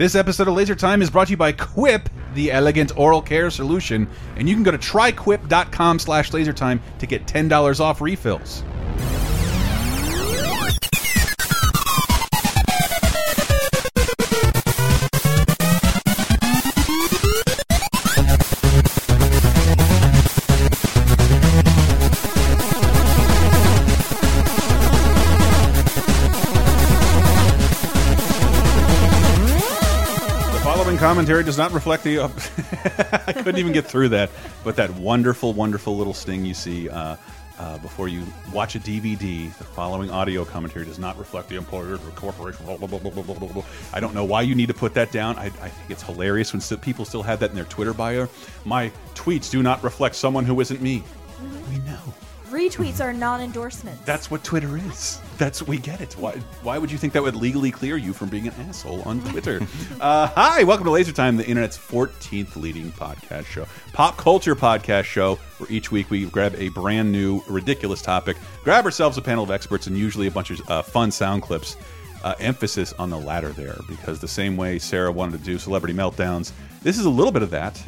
This episode of Laser Time is brought to you by Quip, the elegant oral care solution, and you can go to tryquip.com slash lasertime to get $10 off refills. Commentary does not reflect the. I couldn't even get through that, but that wonderful, wonderful little sting you see uh, uh, before you watch a DVD. The following audio commentary does not reflect the employer or corporation. Blah, blah, blah, blah, blah, blah, blah. I don't know why you need to put that down. I, I think it's hilarious when st people still have that in their Twitter bio. My tweets do not reflect someone who isn't me. We know. Retweets are non-endorsements. That's what Twitter is. That's we get it. Why? Why would you think that would legally clear you from being an asshole on Twitter? uh, hi, welcome to Laser Time, the internet's 14th leading podcast show, pop culture podcast show, where each week we grab a brand new ridiculous topic, grab ourselves a panel of experts, and usually a bunch of uh, fun sound clips. Uh, emphasis on the latter there, because the same way Sarah wanted to do celebrity meltdowns, this is a little bit of that,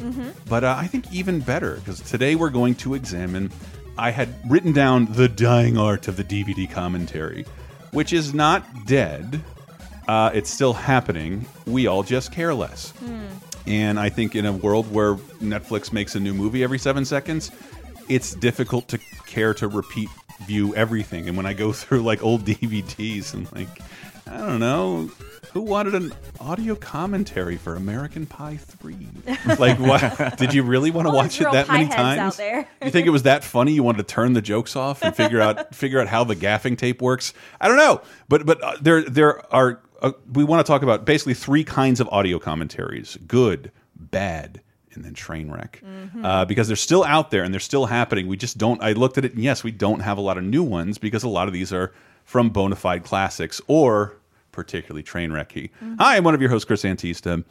but uh, I think even better because today we're going to examine. I had written down the dying art of the DVD commentary, which is not dead. Uh, it's still happening. We all just care less. And I think in a world where Netflix makes a new movie every seven seconds, it's difficult to care to repeat view everything. And when I go through like old DVDs and like, I don't know, who wanted an audio commentary for American Pie 3? like, what? Did you really want to All watch it that many times? out there. you think it was that funny? You wanted to turn the jokes off and figure out figure out how the gaffing tape works? I don't know, but but uh, there there are uh, we want to talk about basically three kinds of audio commentaries: good, bad, and then train wreck. Mm-hmm. Uh, because they're still out there and they're still happening. We just don't. I looked at it, and yes, we don't have a lot of new ones because a lot of these are from bona fide classics or particularly train wrecky. Mm-hmm. Hi, I'm one of your hosts, Chris Antista.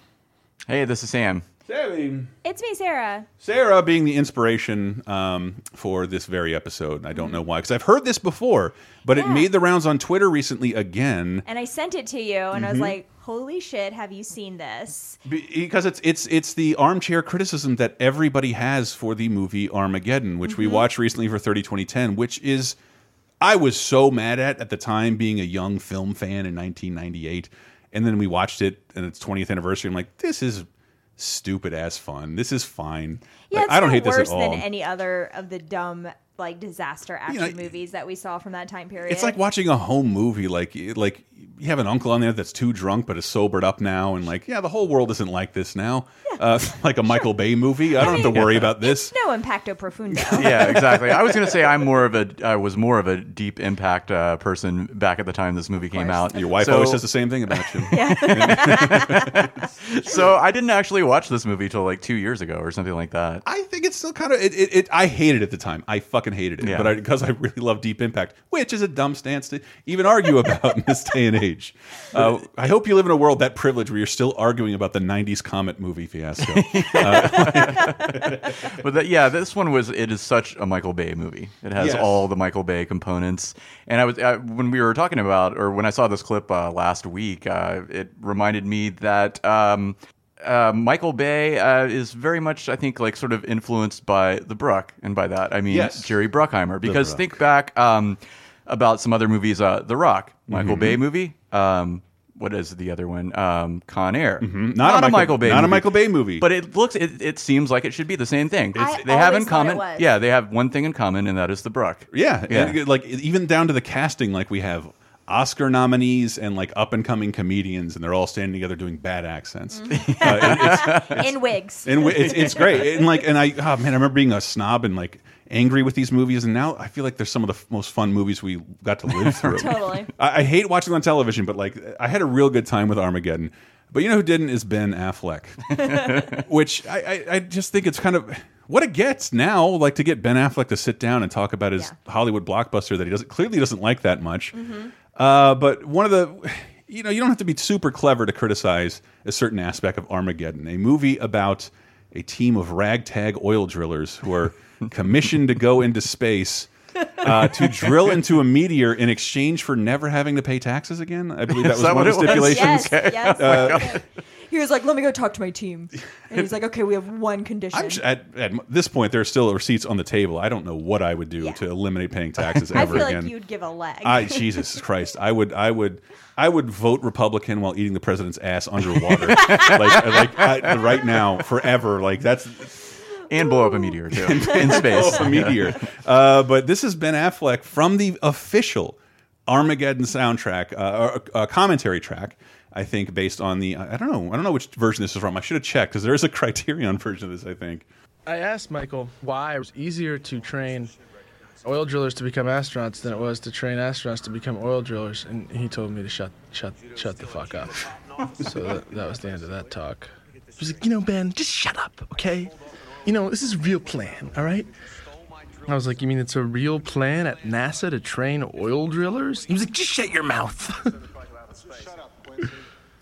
Hey, this is Sam. Sammy. It's me, Sarah. Sarah being the inspiration um, for this very episode. I don't know why, because I've heard this before, but it made the rounds on Twitter recently again. And I sent it to you, and I Mm-hmm. was like, "Holy shit! Have you seen this?" Because it's it's it's the armchair criticism that everybody has for the movie Armageddon, which we watched recently for 30 2010, which is I was so mad at at the time being a young film fan in 1998, and then we watched it and its 20th anniversary. I'm like, this is stupid ass fun. This is fine. Yeah, Like, I don't hate this worse at all. than any other of the dumb like disaster action know, movies that we saw from that time period. It's like watching a home movie. Like like you have an uncle on there that's too drunk but is sobered up now, and like yeah, the whole world isn't like this now. Uh, like a Michael Bay movie. I don't have to worry about this. no impacto profundo. Yeah, exactly. I was gonna say I'm more of a I was more of a deep impact uh, person back at the time this movie came out. Your wife So- always says the same thing about you. So I didn't actually watch this movie till like two years ago or something like that. I think it's still kind of it, it, it. I hated it at the time. I fucking hated it. Yeah. But because I, really love Deep Impact, which is a dumb stance to even argue about in this day and age. Uh, I hope you live in a world that privilege where you're still arguing about the '90s Comet movie fiasco. But that, yeah, this one was it is such a Michael Bay movie. It has Yes. all the Michael Bay components. And I was uh, when we were talking about or when I saw this clip uh, last week, uh, it reminded me that. Um, uh, Michael Bay uh, is very much, I think, like sort of influenced by the Bruck, and by that I mean Yes. Jerry Bruckheimer. Because Bruck. think back um, about some other movies, uh, The Rock, Michael Mm-hmm. Bay movie. Um, what is the other one? Um, Con Air. Mm-hmm. Not a Michael- Bay, not a. Michael Bay movie. But it looks, it, it seems like it should be the same thing. I they have in always it common, was. yeah, they have one thing in common, and that is the Bruck. Yeah, Yeah. and, like even down to the casting, like we have Oscar nominees and like up and coming comedians, and they're all standing together doing bad accents. Mm-hmm. Uh, it- it's, in wigs. and it's it's great. And like, and I, oh man, I remember being a snob and like angry with these movies, and now I feel like they're some of the most fun movies we got to live through. Totally. I, I hate watching on television, but like, I had a real good time with Armageddon. But you know who didn't is Ben Affleck, which I, I, I just think it's kind of what it gets now. Like to get Ben Affleck to sit down and talk about his Yeah. Hollywood blockbuster that he doesn't clearly doesn't like that much. Uh, but one of the, you know, you don't have to be super clever to criticize a certain aspect of Armageddon, a movie about a team of ragtag oil drillers who are commissioned to go into space uh, to drill into a meteor in exchange for never having to pay taxes again. I believe that was that one what of the it was? stipulations. yes, yes. He was like, "Let me go talk to my team," and he's like, "Okay, we have one condition." I'm at, at this point, there are still receipts on the table. I don't know what I would do Yeah. to eliminate paying taxes ever again. I ever feel again. like you'd give a leg. I Jesus Christ, I would, I would, I would vote Republican while eating the president's ass underwater, like, like I, right now, forever. Like that's and blow up a meteor too in space. a meteor. Uh, but this is Ben Affleck from the official Armageddon soundtrack, uh, or, uh, commentary track. I think based on the I don't know I don't know which version this is from. I should have checked because there is a Criterion version of this. I think. I asked Michael why it was easier to train oil drillers to become astronauts than it was to train astronauts to become oil drillers, and he told me to shut, shut, shut the fuck up. So that, that was the end of that talk. He was like, you know, Ben, just shut up, okay? You know, this is real plan, all right? I was like, you mean it's a real plan at NASA to train oil drillers? He was like, just shut your mouth.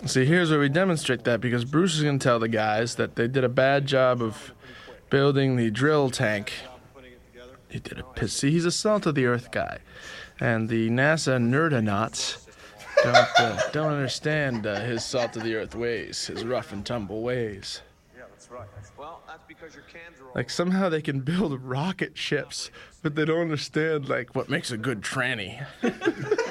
See, here's where we demonstrate that because Bruce is going to tell the guys that they did a bad job of building the drill tank. He did a piss. See, he's a salt of the earth guy, and the NASA nerdonauts don't uh, don't understand uh, his salt of the earth ways, his rough and tumble ways. Well, that's because your are Like somehow they can build rocket ships, but they don't understand like what makes a good tranny.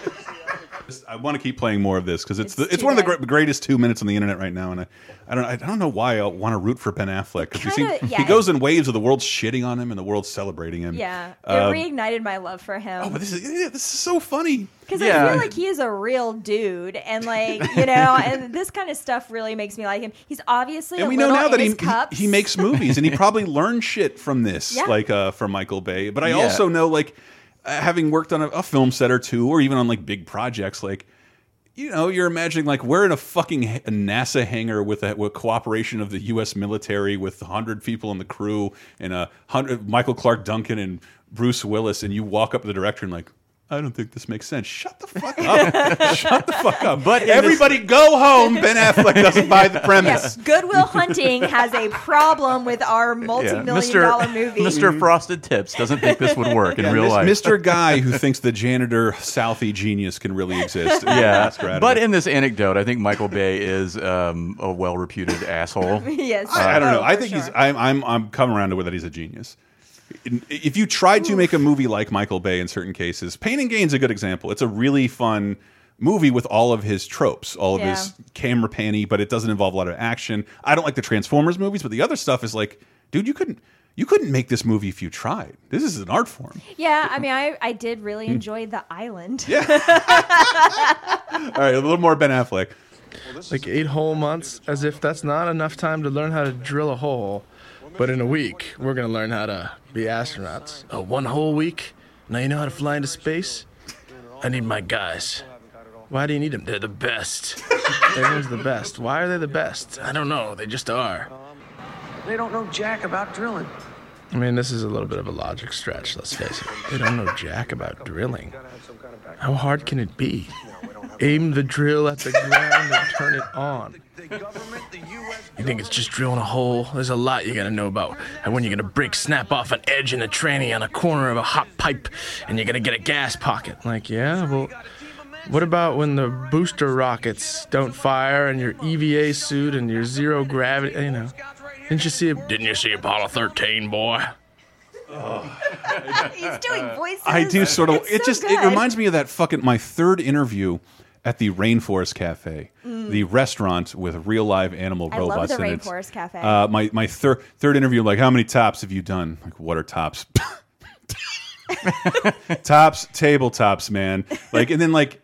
I want to keep playing more of this because it's It's the, it's too one of the good. greatest two minutes on the internet right now, and I, I don't I don't know why I want to root for Ben Affleck because Kinda- he goes in waves of the world shitting on him and the world celebrating him. yeah, it Um, reignited my love for him. Oh, but this is yeah, this is so funny. Because Yeah. I feel like he is a real dude, and like you know, and this kind of stuff really makes me like him. He's obviously And a we know now that he, he he makes movies and he probably learned shit from this, Yeah. like uh, from Michael Bay. But I Yeah. also know like having worked on a, a film set or two, or even on like big projects, like. You know, you're imagining like we're in a fucking NASA hangar with a with cooperation of the U.S. military with hundred people in the crew and a hundred Michael Clarke Duncan and Bruce Willis, and you walk up to the director and like, I don't think this makes sense. Shut the fuck up. Shut the fuck up. But in this- everybody go home. Ben Affleck doesn't buy the premise. Yes, Good Will Hunting has a problem with our Yeah, multi-million dollar movie. Mr. Frosted Tips doesn't think this would work in real Mis- life. Mr. Guy who thinks the janitor Southie genius can really exist. Yeah, but in this anecdote, I think Michael Bay is um, a well-reputed asshole. yes, I, I don't know. Oh, I for think he's. I'm. I'm. I'm coming around to whether he's a genius. In- If you tried to make a movie like Michael Bay in certain cases, Pain and Gain's a good example. It's a really fun movie with all of his tropes, all of his camera panny, but it doesn't involve a lot of action. I don't like the Transformers movies, but the other stuff is like, dude, you couldn't. You couldn't make this movie if you tried. This is an art form. yeah, I mean, I, I did really Hmm. enjoy The Island. Yeah. All right, a little more Ben Affleck. like eight whole months, as if that's not enough time to learn how to drill a hole. But in a week, we're gonna learn how to be astronauts. Oh, one whole week? Now you know how to fly into space? I need my guys. Why do you need them? They're the best. Everyone's the best. Why are they the best? I don't know. They just are. They don't know jack about drilling. I mean, this is a little bit of a logic stretch, let's face it. They don't know jack about drilling. How hard can it be? Aim the drill at the ground and turn it on. The government, the U.S. You think it's just drilling a hole? There's a lot you gotta know about. And when you're gonna break snap off an edge in a tranny on a corner of a hot pipe, and you're gonna get a gas pocket. Like, yeah, well, what about when the booster rockets don't fire and your EVA suit and your zero gravity, you know? Didn't you see? Didn't you see Apollo 13, boy? He's doing voices. I do sort of. It's it so just it reminds me of that fucking my third interview at the Rainforest Cafe, the restaurant with real live animal Mm. I love robots the in it. Rainforest Cafe. Uh, my my third third interview, like how many tops have you done? Like what are tops? tops, tabletops, man. Like and then like,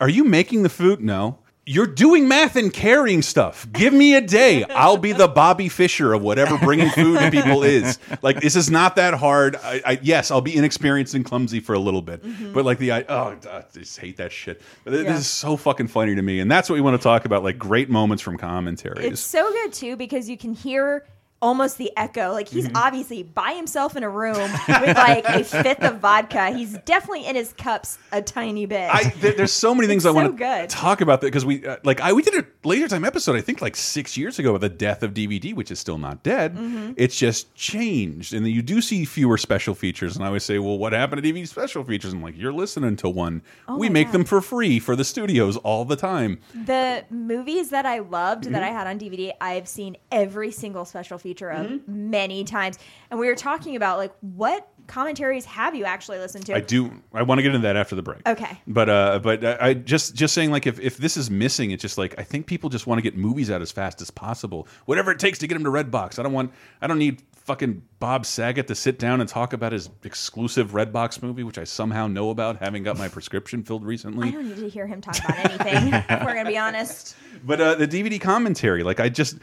are you making the food? No. You're doing math and carrying stuff. Give me a day. I'll be the Bobby Fischer of whatever bringing food to people is. Like this is not that hard. I, I, yes, I'll be inexperienced and clumsy for a little bit, but like the I oh I just hate that shit. But Mm-hmm. Yeah. This is so fucking funny to me, and that's what we want to talk about. Like great moments from commentaries. It's so good too because you can hear almost the echo. Like he's Mm-hmm. obviously by himself in a room with like a fifth of vodka. He's definitely in his cups a tiny bit. I, there, there's so many things I so want to talk about that because we uh, like I we did a laser time episode I think like six years ago with the death of DVD, which is still not dead. Mm-hmm. It's just changed, and you do see fewer special features. And I always say, well, what happened to DVD special features? I'm like, you're listening to one. we Oh my make God. them for free for the studios all the time. the movies that I loved Mm-hmm. that I had on DVD, I've seen every single special feature of Mm-hmm. many times. And we were talking about like what commentaries have you actually listened to? I do. I want to get into that after the break. Okay. But uh, but I I just just saying like if if this is missing, it's just like I think people just want to get movies out as fast as possible, whatever it takes to get them to Redbox. I don't want. I don't need fucking Bob Saget to sit down and talk about his exclusive Redbox movie, which I somehow know about, having got my prescription filled recently. I don't need to hear him talk about anything. we're gonna be honest. But uh, the DVD commentary, like I just.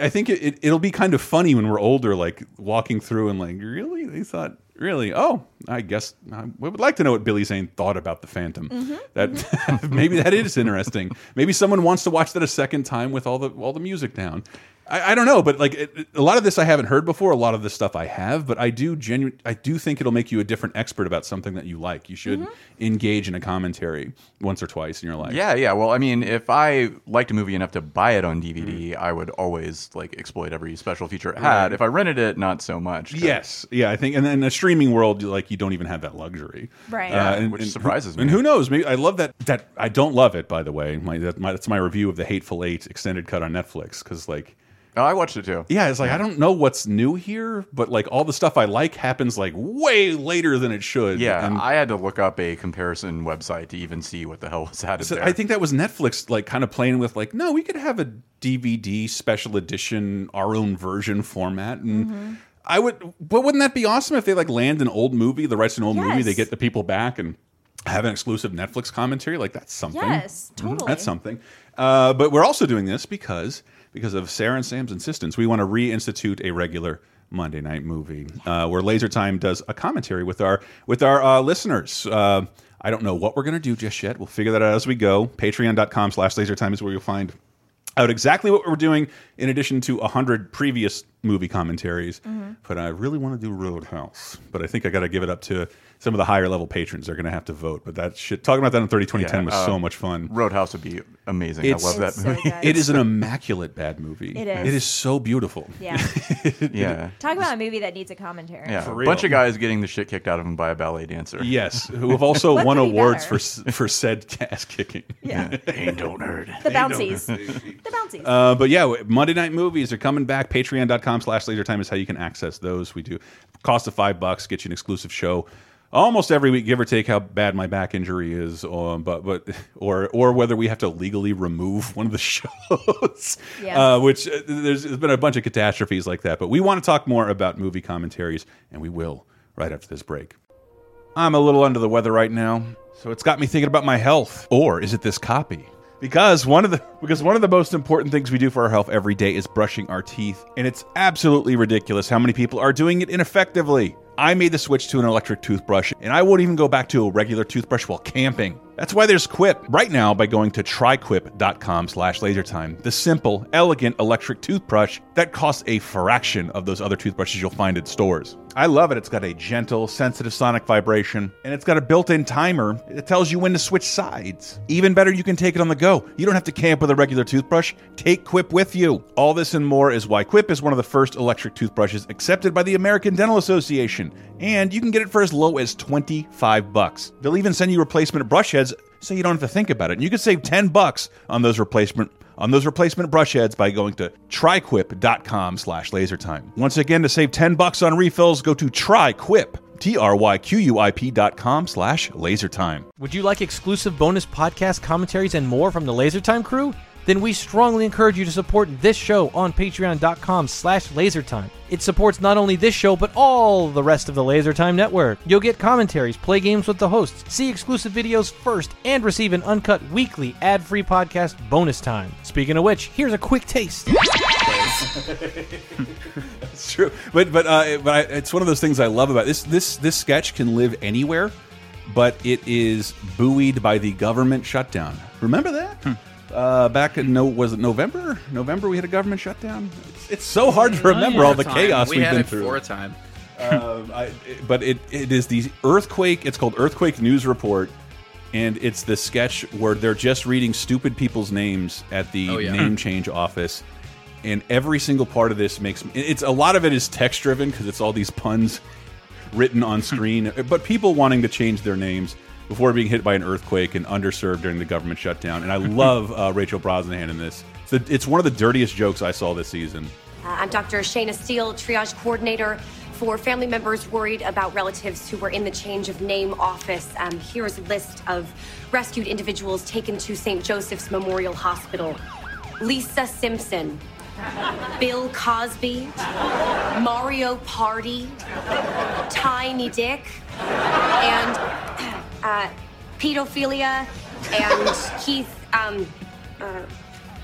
I think it, it, it'll be kind of funny when we're older, like walking through and like, really? They thought, really? Oh, I guess I would like to know what Billy Zane thought about the Phantom. That maybe that is interesting. Maybe someone wants to watch that a second time with all the all the music down. I, I don't know, but like it, a lot of this I haven't heard before. A lot of this stuff I have, but I do genu I do think it'll make you a different expert about something that you like. You should engage in a commentary once or twice in your life. Yeah, yeah. Well, I mean, if I liked a movie enough to buy it on DVD, I would always like exploit every special feature it had. Mm. Right. If I rented it, not so much. Yes, yeah, I think, and then in a streaming world, like you don't even have that luxury, Right. Yeah, and- which and surprises me. And who knows? Maybe I love that. That I don't love it, by the way. My, that, my that's my review of the Hateful Eight extended cut on Netflix because, like, Oh, I watched it too. yeah, it's like I don't know what's new here, but like all the stuff I like happens like way later than it should. Yeah, and I had to look up a comparison website to even see what the hell was added so there. I think that was Netflix, like, kind of playing with like, no, we could have a DVD special edition, our own version format, and. Mm-hmm. I would, but wouldn't that be awesome if they like land an old movie, the rights to an old movie, they get the people back and have an exclusive Netflix commentary? Like that's something. Yes, Mhm. totally. That's something. Uh, but we're also doing this because because of Sarah and Sam's insistence. We want to reinstitute a regular Monday night movie uh, where Laser Time does a commentary with our with our uh, listeners. Uh, I don't know what we're going to do just yet. We'll figure that out as we go. Patreon.com slash lasertime is where you'll find out exactly what we're doing in addition to 100 previous movie commentaries Mm-hmm. but i really want to do roadhouse but i think i got to give it up to some of the higher level patrons they're going to have to vote but that shit talking about that in 30 2010 Yeah, was uh, so much fun Roadhouse would be amazing. It's- I love that It's so movie. it is an immaculate bad movie It is. it is so beautiful Yeah. yeah. Talk about a movie that needs a commentary. Yeah, For a real. bunch of guys getting the shit kicked out of them by a ballet dancer. yes who have also won awards better? for for said ass kicking Yeah. Ain't don't hurt. The bouncies. the bouncies. Uh, but yeah, Monday night movies are coming back. Patreon.com slash laser time is how you can access those. We do cost of five bucks, get you an exclusive show almost every week, give or take how bad my back injury is, um, but but or or whether we have to legally remove one of the shows. Yeah. Uh, which uh, there's, there's been a bunch of catastrophes like that. But we want to talk more about movie commentaries, and we will right after this break. I'm a little under the weather right now, so it's got me thinking about my health. Or is it this copy? Because one of the because one of the most important things we do for our health every day is brushing our teeth, and it's absolutely ridiculous how many people are doing it ineffectively. I made the switch to an electric toothbrush, and I won't even go back to a regular toothbrush while camping. That's why there's Quip. Right now, by going to tryquip.com slash lasertime, the simple, elegant electric toothbrush that costs a fraction of those other toothbrushes you'll find at stores. I love it. It's got a gentle, sensitive sonic vibration, and it's got a built in timer that tells you when to switch sides. Even better, you can take it on the go. You don't have to camp with a regular toothbrush. Take Quip with you. All this and more is why Quip is one of the first electric toothbrushes accepted by the American Dental Association, and you can get it for as low as 25 bucks. They'll even send you replacement brush heads so you don't have to think about it. And you can save 10 bucks on those replacement on those replacement brush heads by going to tryquip.com slash lasertime. Once again, to save 10 bucks on refills, go to tryquip, T-R-Y-Q-U-I-P dot com slash lasertime. Would you like exclusive bonus podcast commentaries and more from the LaserTime crew? Then we strongly encourage you to support this show on patreon.com slash lasertime. It supports not only this show, but all the rest of the LaserTime network. You'll get commentaries, play games with the hosts, see exclusive videos first, and receive an uncut weekly ad-free podcast bonus time. Speaking of which, here's a quick taste. It's true, but but uh, but I, it's one of those things I love about this. This this sketch can live anywhere, but it is buoyed by the government shutdown. Remember that? Uh, back in no was it November? November we had a government shutdown. It's, it's so hard to remember all the chaos we we've had been it through. for a time. Um, I, but it it is the earthquake. It's called Earthquake News Report, and it's the sketch where they're just reading stupid people's names at the Oh, yeah. name change office, and every single part of this makes it's a lot of it is text driven because it's all these puns written on screen, but people wanting to change their names before being hit by an earthquake and underserved during the government shutdown. And I love uh, Rachel Brosnahan in this. It's, the, it's one of the dirtiest jokes I saw this season. Uh, I'm Dr. Shayna Steele, triage coordinator for family members worried about relatives who were in the change of name office. Um, here's a list of rescued individuals taken to St. Joseph's Memorial Hospital Lisa Simpson, Bill Cosby, Mario Party, Tiny Dick, and uh, pedophilia, and Keith. Um, uh,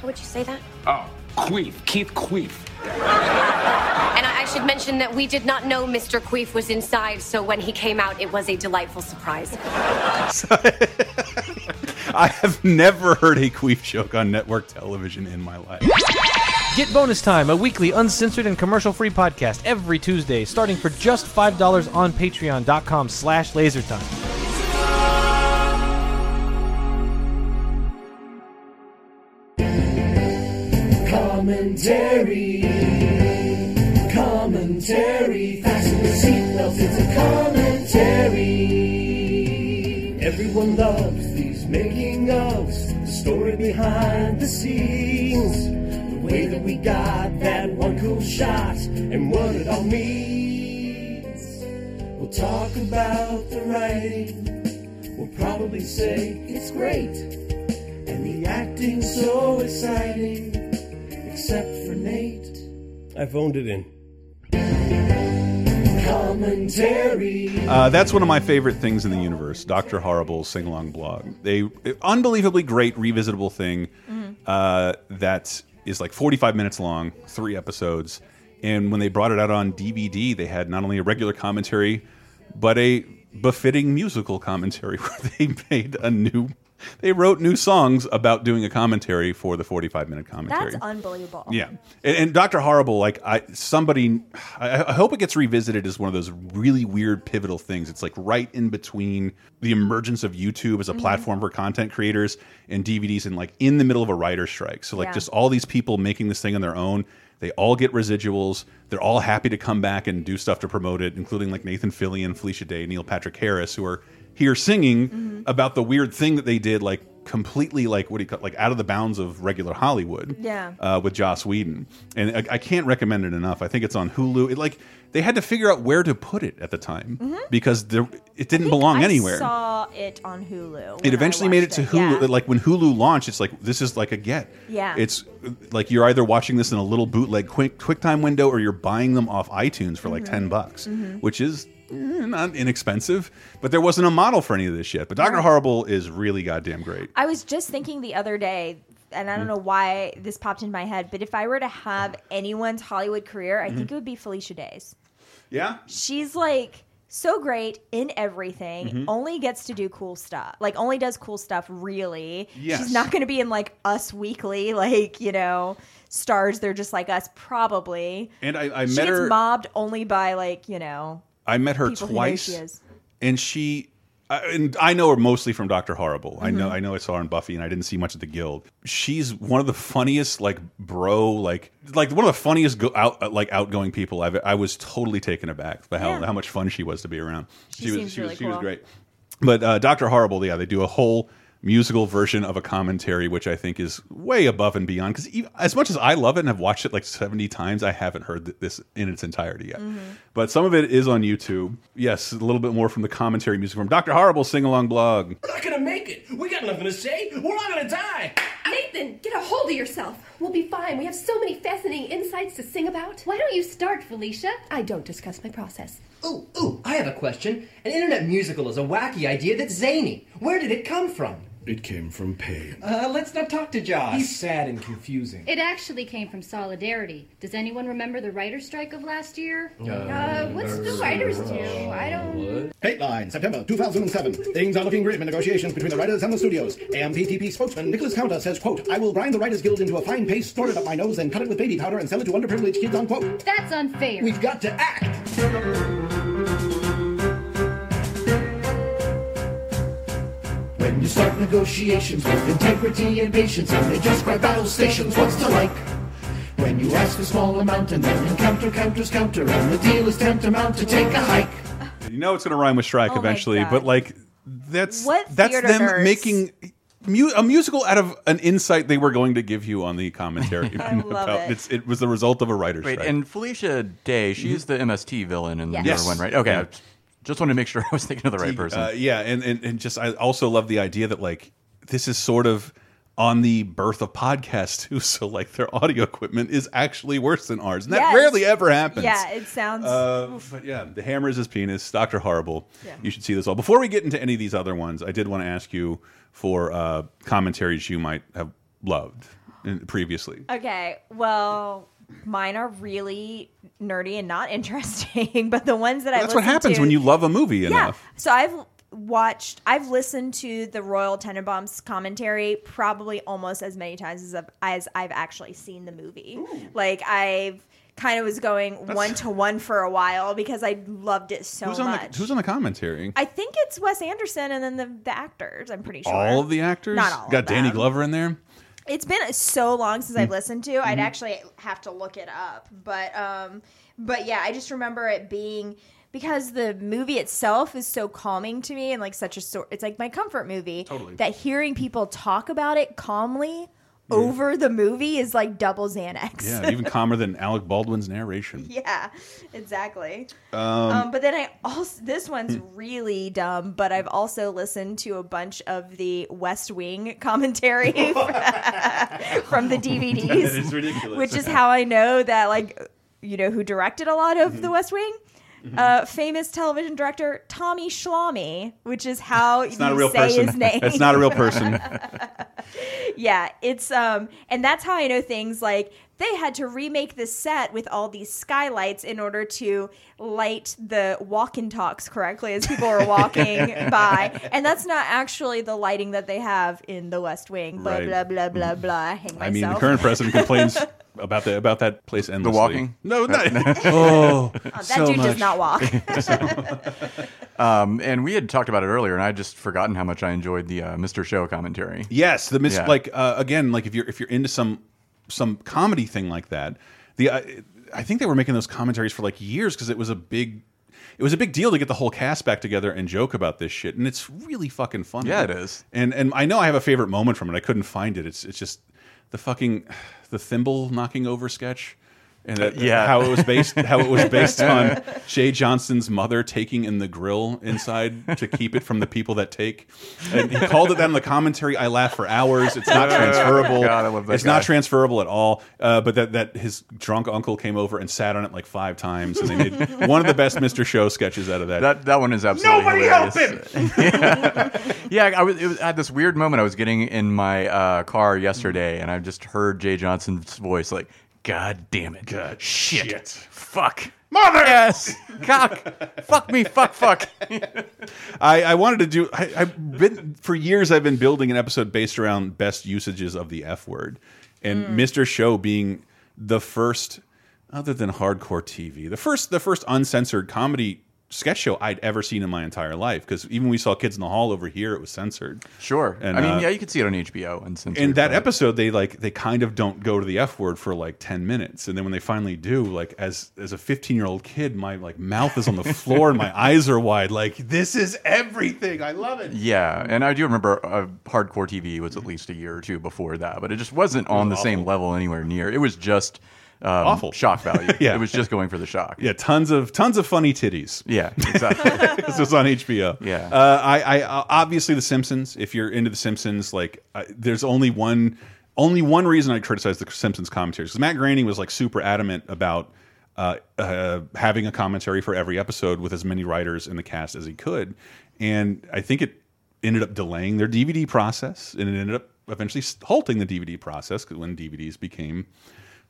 how would you say that? Oh, Queef. Keith Queef. And I, I should mention that we did not know Mr. Queef was inside, so when he came out, it was a delightful surprise. I have never heard a queef joke on network television in my life. Get Bonus Time, a weekly uncensored and commercial-free podcast every Tuesday, starting for just $5 on patreon.com slash lasertime. Commentary. Commentary. Fasten the seatbelts, it's a commentary. Everyone loves these making ofs, the story behind the scenes. The way that we got that one cool shot and what it all means. We'll talk about the writing. We'll probably say it's great. And the acting's so exciting except for Nate. I phoned it in. Commentary. Uh, that's one of my favorite things in the universe. Doctor Horrible's sing along blog. They unbelievably great revisitable thing uh, that is like 45 minutes long, three episodes. And when they brought it out on DVD, they had not only a regular commentary, but a befitting musical commentary where they made a new. They wrote new songs about doing a commentary for the 45 minute commentary. That's unbelievable. Yeah, and, and Doctor Horrible, like I, somebody, I, I hope it gets revisited as one of those really weird pivotal things. It's like right in between the emergence of YouTube as a mm-hmm. platform for content creators and DVDs, and like in the middle of a writer's strike. So like Yeah. just all these people making this thing on their own. They all get residuals. They're all happy to come back and do stuff to promote it, including like Nathan Fillion, Felicia Day, Neil Patrick Harris, who are here singing mm-hmm. About the weird thing that they did, like completely like what do you call like out of the bounds of regular Hollywood Yeah. uh, with Joss Whedon, and I, I can't recommend it enough. I think it's on Hulu. It, like they had to figure out where to put it at the time because there it didn't belong. I anywhere. saw it on Hulu. it eventually made it to Hulu. yeah. Like when Hulu launched, it's like this is like a get. Yeah. It's like you're either watching this in a little bootleg quick QuickTime window or you're buying them off iTunes for like Mm-hmm. ten bucks, which is Eh, not inexpensive. But there wasn't a model for any of this yet. But Doctor Horrible is really goddamn great. I was just thinking the other day, and. I don't hmm. know why this popped in my head, but if I were to have anyone's Hollywood career, I think hmm. it would be Felicia Day's. Yeah. She's like so great in everything, Mm-hmm. only gets to do cool stuff. Like, only does cool stuff, really. Yes. She's not going to be in like Us Weekly, like, you know, stars. They're just like us, probably. And I, I She met gets her. mobbed only by like, you know, I met her people who know twice. she and she uh, and I know her mostly from Doctor Horrible. I Mm-hmm. know I know I saw her in Buffy, and I didn't see much of the Guild. She's one of the funniest, like bro, like like one of the funniest go out uh, like outgoing people I've. I was totally taken aback by how Yeah. how much fun she was to be around. She was seems she really was she was great. But uh, Doctor Horrible, yeah, they do a whole musical version of a commentary, which I think is way above and beyond. Because as much as I love it and have watched it like seventy times, I haven't heard th this in its entirety yet. Mm-hmm. But some of it is on YouTube. Yes, a little bit more from the commentary music from Doctor Horrible sing along blog. We're not gonna make it. We got nothing to say. We're all gonna die. Nathan, get a hold of yourself. We'll be fine. We have so many fascinating insights to sing about. Why don't you start, Felicia? I don't discuss my process. Ooh, ooh, I have a question. An internet musical is a wacky idea that's zany. Where did it come from? It came from pain. Uh, let's not talk to Joss. He's sad and confusing. It actually came from solidarity. Does anyone remember the writer's strike of last year? Uh, what's the writers do? I don't. Dateline, September 2007. Things are looking grim in negotiations between the writers and the studios. AMPTP spokesman Nicholas Counter says, quote, I will grind the Writers Guild into a fine paste, snort it up my nose, then cut it with baby powder and sell it to underprivileged kids, unquote. That's unfair. We've got to act! When you start negotiations with integrity and patience, and they just grab battle stations, what's to like? When you ask a small amount and then encounter counters counter, and the deal is tantamount to take a hike. You know it's going to rhyme with strike Oh eventually, but like that's What that's them nerds? making mu a musical out of an insight they were going to give you on the commentary. I love it. It's, it was the result of a writer's Wait, strike. and Felicia Day, she's mm-hmm. the MST villain in the Yes. newer Yes. one, right? Okay, Yeah. I just wanted to make sure I was thinking of the right person. Uh, yeah, and, and and just I also love the idea that like this is sort of on the birth of podcasts too. So like their audio equipment is actually worse than ours, and that rarely ever happens. Yeah, it sounds. Uh, but yeah, the hammer is his penis. Doctor Horrible. You should see this all. Before we get into any of these other ones, I did want to ask you for uh, commentaries you might have loved previously. Okay, well, mine are really nerdy and not interesting, but the ones that I That's what happens to- when you love a movie yeah. enough. So I've watched, I've listened to the Royal Tenenbaums commentary probably almost as many times as I've, as I've actually seen the movie. Like I've kind of was going one to one for a while because I loved it so who's on much. the Who's on the commentary? I think it's Wes Anderson and then the, the actors. I'm pretty sure all of the actors. Not all Got Danny. Glover in there. It's been so long since. I've listened to. Mm-hmm. I'd actually have to look it up. But um but yeah, I just remember it being because the movie itself is so calming to me and like such a sort it's like my comfort movie. Totally. That hearing people talk about it calmly over the movie is like double Xanax. Yeah, even calmer than Alec Baldwin's narration. Yeah, exactly. Um, Um, but then I also this one's really dumb, but I've also listened to a bunch of the West Wing commentary from the DVDs, That is ridiculous. which is how I know that like you know who directed a lot of Mm-hmm. the West Wing. Uh, famous television director Tommy Schlamme, which is how you not a real say person. his name. It's not a real person. yeah, it's um, and that's how I know things like they had to remake the set with all these skylights in order to light the walk and talks correctly as people were walking by, and that's not actually the lighting that they have in the West Wing. Blah Right. blah blah blah blah. I hang myself. I mean, the current president complains about the about that place endlessly. The walking? No, not. Oh, oh, that so dude much. does not walk. Um, and we had talked about it earlier, and I would just forgotten how much I enjoyed the uh, Mr. Show commentary. Yes, the mis- Yeah. like uh, again, like if you're if you're into some some comedy thing like that, the uh, I think they were making those commentaries for like years because it was a big. It was a big deal to get the whole cast back together and joke about this shit, and it's really fucking funny. Yeah, it is. And and I know I have a favorite moment from it. I couldn't find it. It's it's just the fucking the thimble knocking over sketch, and that, Yeah. how it was based how it was based on Jay Johnston's mother taking in the grill inside to keep it from the people that take. And he called it that in the commentary. I laughed for hours. It's not transferable. God, I love that it's not transferable at all. Uh, but that that his drunk uncle came over and sat on it like five times, and they made one of the best Mr. Show sketches out of that. That that one is absolutely Nobody hilarious. help him! yeah, I was, it was at this weird moment I was getting in my uh, car yesterday, and I just heard Jay Johnston's voice like, "God damn it, God, shit, fuck, Mother! yes, cock, fuck me, fuck, fuck." I, I wanted to do. I, I've been for years. I've been building an episode based around best usages of the F word, and hmm. Mr. Show being the first, other than hardcore TV, the first, the first uncensored comedy sketch show I'd ever seen in my entire life. Because even we saw Kids in the Hall over here, it was censored. Sure, And, I mean, uh, yeah, you could see it on HBO and censored, In that but- episode, they like they kind of don't go to the F word for like ten minutes, and then when they finally do, like as as a fifteen year old kid, my like mouth is on the floor and my eyes are wide. Like this is everything. I love it. Yeah, and I do remember uh, hardcore TV was at least a year or two before that, but it just wasn't on the same level anywhere near. It was just um, Awful. shock value. Yeah. it was just going for the shock. Yeah, tons of tons of funny titties. Yeah, exactly. this was on HBO. Yeah. uh, I, I uh, obviously The Simpsons. If you're into The Simpsons, like uh, there's only one only one reason I criticize The Simpsons commentaries because Matt Groening was like super adamant about uh, uh, having a commentary for every episode with as many writers in the cast as he could, and I think it ended up delaying their DVD process, and it ended up eventually halting the DVD process when DVDs became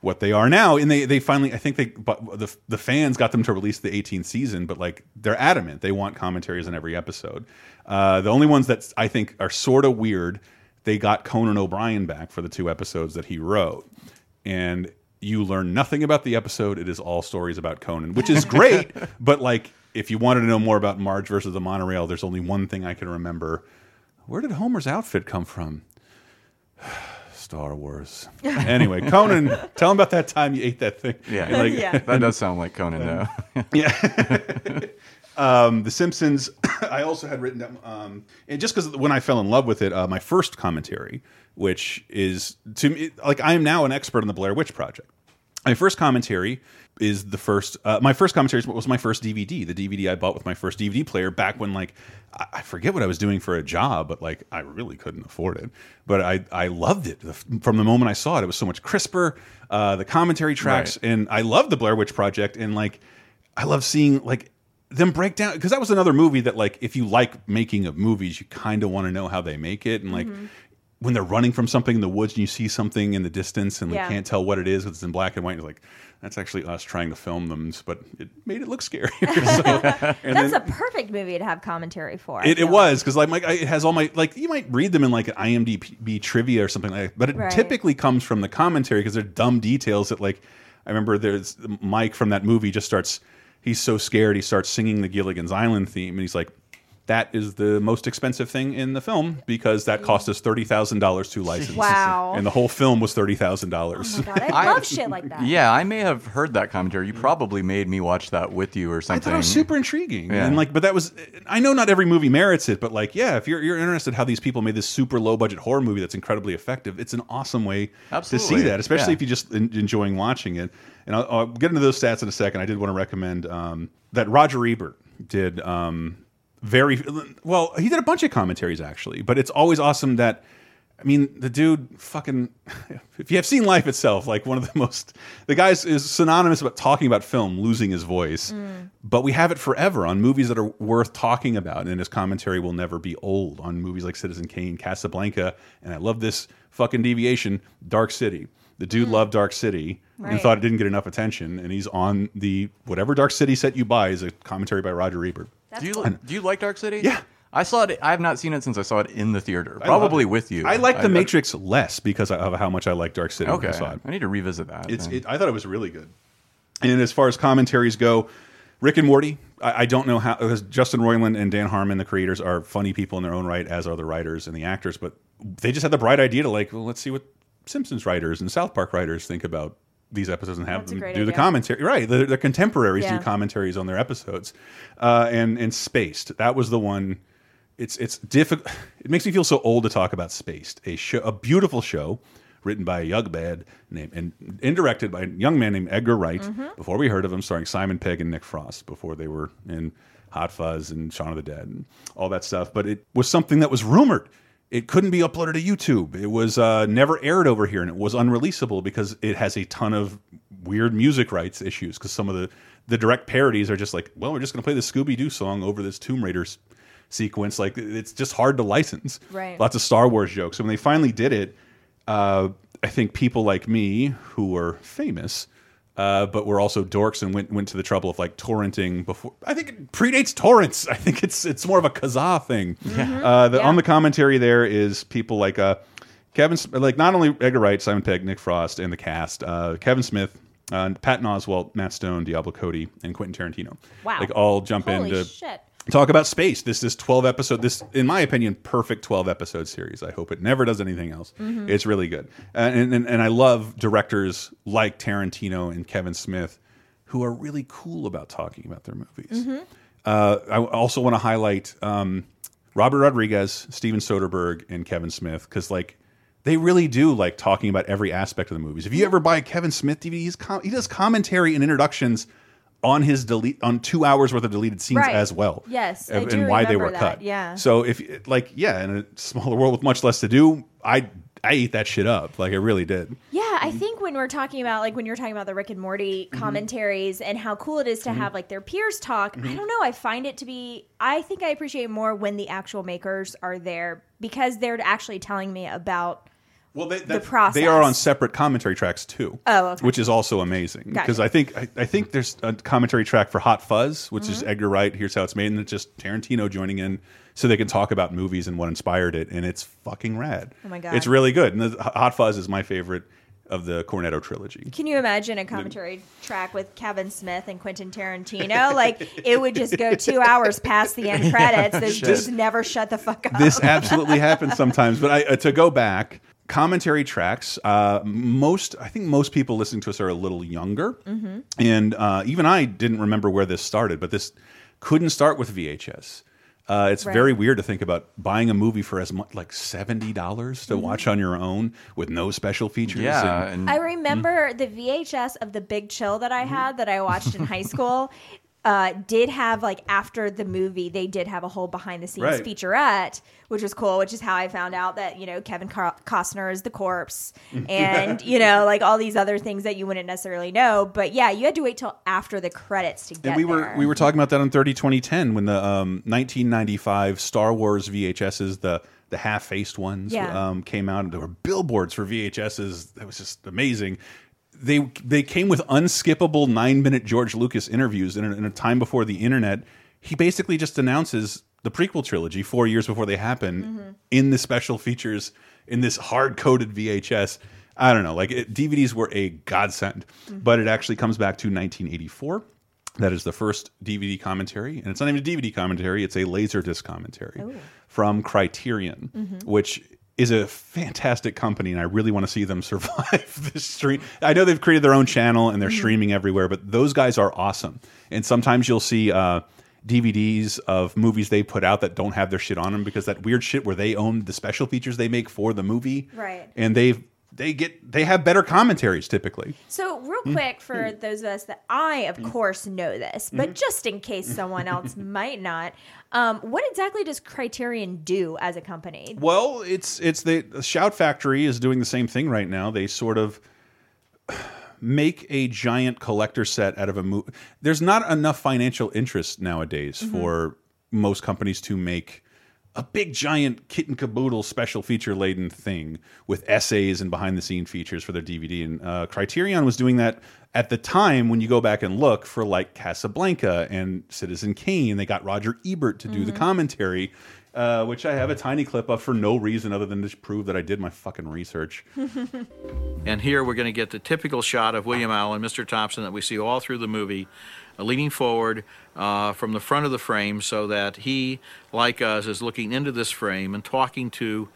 what they are now. And they they finally, I think they, but the the fans got them to release the 18th season, but like they're adamant they want commentaries on every episode. Uh, the only ones that I think are sort of weird, they got Conan O'Brien back for the two episodes that he wrote, and you learn nothing about the episode. It is all stories about Conan, which is great. but like, if you wanted to know more about Marge versus the monorail, there's only one thing I can remember. Where did Homer's outfit come from? Star Wars. Anyway, Conan, tell him about that time you ate that thing. Yeah, And, like- Yeah. that does sound like Conan, though. Um, the Simpsons, I also had written down, um, and just because when I fell in love with it, uh, my first commentary, which is to me, like I am now an expert on the Blair Witch Project. My first commentary is the first. Uh, my first commentary was my first DVD, the DVD I bought with my first DVD player back when, like, I, I forget what I was doing for a job, but like I really couldn't afford it. But I I loved it from the moment I saw it. It was so much crisper. Uh, the commentary tracks, and I love the Blair Witch Project, and like I love seeing like them break down because that was another movie that like if you like making of movies, you kind of want to know how they make it and like. When they're running from something in the woods and you see something in the distance and Yeah. you can't tell what it is because it's in black and white, you're like, that's actually us trying to film them, but it made it look scarier. so, That's then- a perfect movie to have commentary for. It, it was because like my, it has all my like you might read them in like an IMDb trivia or something like that, but it Right. typically comes from the commentary because they're dumb details that like I remember there's Mike from that movie just starts he's so scared he starts singing the Gilligan's Island theme and he's like that is the most expensive thing in the film because that cost us thirty thousand dollars to license. Wow. And the whole film was thirty thousand dollars. Oh my I love shit like that. Yeah, I may have heard that commentary. You probably made me watch that with you or something. I thought it was super intriguing, Yeah. and like, but that was. I know not every movie merits it, but like, yeah, if you're you're interested how these people made this super low budget horror movie that's incredibly effective, it's an awesome way Absolutely. to see that, especially Yeah. if you're just en enjoying watching it. And I'll, I'll get into those stats in a second. I did want to recommend um, that Roger Ebert did um, very well. He did a bunch of commentaries actually, but it's always awesome that. I mean, the dude fucking. If you have seen Life itself, like one of the most, the guy's is synonymous about talking about film, losing his voice. Mm. But we have it forever on movies that are worth talking about, and his commentary will never be old on movies like Citizen Kane, Casablanca, and I love this fucking deviation, Dark City. The dude mm. loved Dark City and thought it didn't get enough attention, and he's on the whatever Dark City set you buy is a commentary by Roger Ebert. Do you do you like Dark City? Yeah. I saw it. I have not seen it since I saw it in the theater. Probably with you. I like The Matrix less because of how much I like Dark City. when Okay, I saw it. I need to revisit that. It's. It, I thought it was really good. And as far as commentaries go, Rick and Morty. I, I don't know how because Justin Roiland and Dan Harmon, the creators, are funny people in their own right, as are the writers and the actors. But they just had the bright idea to like, well, let's see what Simpsons writers and South Park writers think about these episodes and have That's them do the commentary. Right, their, the contemporaries Yeah. do commentaries on their episodes, uh, and and Spaced. That was the one. It's it's difficult. It makes me feel so old to talk about Spaced, a show, a beautiful show written by a young man named and, and directed by a young man named Edgar Wright. Mm-hmm. Before we heard of him, starring Simon Pegg and Nick Frost. Before they were in Hot Fuzz and Shaun of the Dead and all that stuff. But it was something that was rumored. It couldn't be uploaded to YouTube. It was uh, never aired over here, and it was unreleasable because it has a ton of weird music rights issues. Because some of the the direct parodies are just like, well, we're just going to play the Scooby Doo song over this Tomb Raiders sequence. Like it's just hard to license. Right. Lots of Star Wars jokes. So when they finally did it, uh, I think people like me who were famous, uh, but were also dorks and went went to the trouble of like torrenting before. I think it predates torrents. I think it's it's more of a Kazaa thing. Uh, the, On the commentary there is people like uh, Kevin, Sm- like not only Edgar Wright, Simon Pegg, Nick Frost, and the cast, uh, Kevin Smith. Uh, Patton Oswalt, Matt Stone, Diablo Cody, and Quentin Tarantino. Wow. Like all jump Holy into shit. Talk about space. This is twelve episode. This, in my opinion, perfect twelve episode series. I hope it never does anything else. Mhm. It's really good, Uh, and, and and I love directors like Tarantino and Kevin Smith, who are really cool about talking about their movies. Mm-hmm. Uh, I also want to highlight um, Robert Rodriguez, Steven Soderbergh, and Kevin Smith because like they really do like talking about every aspect of the movies. If you ever buy a Kevin Smith DVD, he's com he does commentary and introductions on his delete on two hours worth of deleted scenes Right. as well. Yes, I and, and why they were that, cut. yeah. So if like yeah, in a smaller world with much less to do, I I ate that shit up. Like I really did. Yeah, Mm-hmm. I think when we're talking about like when you're talking about the Rick and Morty commentaries and how cool it is to Mm-hmm. have like their peers talk, I don't know. I find it to be. I think I appreciate more when the actual makers are there because they're actually telling me about. Well, they, the process. They are on separate commentary tracks too. Oh, okay. Which is also amazing because Gotcha. I think I, I think there's a commentary track for Hot Fuzz, which is Mhm. Edgar Wright. Here's how it's made, and it's just Tarantino joining in so they can talk about movies and what inspired it, and it's fucking rad. Oh my God. it's really good. And the, Hot Fuzz is my favorite of the Cornetto trilogy. Can you imagine a commentary track with Kevin Smith and Quentin Tarantino? like it would just go two hours past the end credits. Those This- dudes never shut the fuck up. this absolutely happens sometimes. But I, uh, to go back, commentary tracks. Uh, most, I think, most people listening to us are a little younger, Mhm. and uh, even I didn't remember where this started. But this couldn't start with VHS. Uh, it's Right. very weird to think about buying a movie for as much like seventy dollars to Mhm. watch on your own with no special features. Yeah, and, I remember the VHS of the Big Chill that I had that I watched in high school. Uh, did have like after the movie, they did have a whole behind the scenes Right. featurette, which was cool. Which is how I found out that you know Kevin Car- Costner is the corpse, and you know like all these other things that you wouldn't necessarily know. But yeah, you had to wait till after the credits to get and we were there. we were talking about that on 30 2010 when the um, 1995 Star Wars VHSs the the half faced ones Yeah. um, came out and there were billboards for VHSs that was just amazing. They they came with unskippable nine minute George Lucas interviews in a, in a time before the internet. He basically just announces the prequel trilogy four years before they happen Mm-hmm. in the special features in this hard coded VHS. I don't know, like it, DVDs were a godsend, Mm-hmm. but it actually comes back to 1984. That is the first DVD commentary, and it's not even a DVD commentary; it's a Laserdisc commentary Ooh. from Criterion, Mhm. which is a fantastic company, and I really want to see them survive this stream. I know they've created their own channel and they're Mhm. streaming everywhere, but those guys are awesome. And sometimes you'll see uh, DVDs of movies they put out that don't have their shit on them because that weird shit where they own the special features they make for the movie, Right. And they they get they have better commentaries typically. So, real Mm. quick, for those of us that I, of course, know this, but Mhm. just in case someone else might not, um, what exactly does Criterion do as a company? Well, it's it's the, the Shout Factory is doing the same thing right now. They sort of make a giant collector set out of a movie. There's not enough financial interest nowadays Mhm. for most companies to make a big giant kit and caboodle special feature laden thing with essays and behind the scene features for their DVD. And uh, Criterion was doing that at the time when you go back and look for like Casablanca and Citizen Kane. They got Roger Ebert to do the Mhm. commentary, uh, which I have a tiny clip of for no reason other than to prove that I did my fucking research. And here we're going to get the typical shot of William Allen, Mr. Thompson, that we see all through the movie, uh, leaning forward uh, from the front of the frame so that he, like us, is looking into this frame and talking to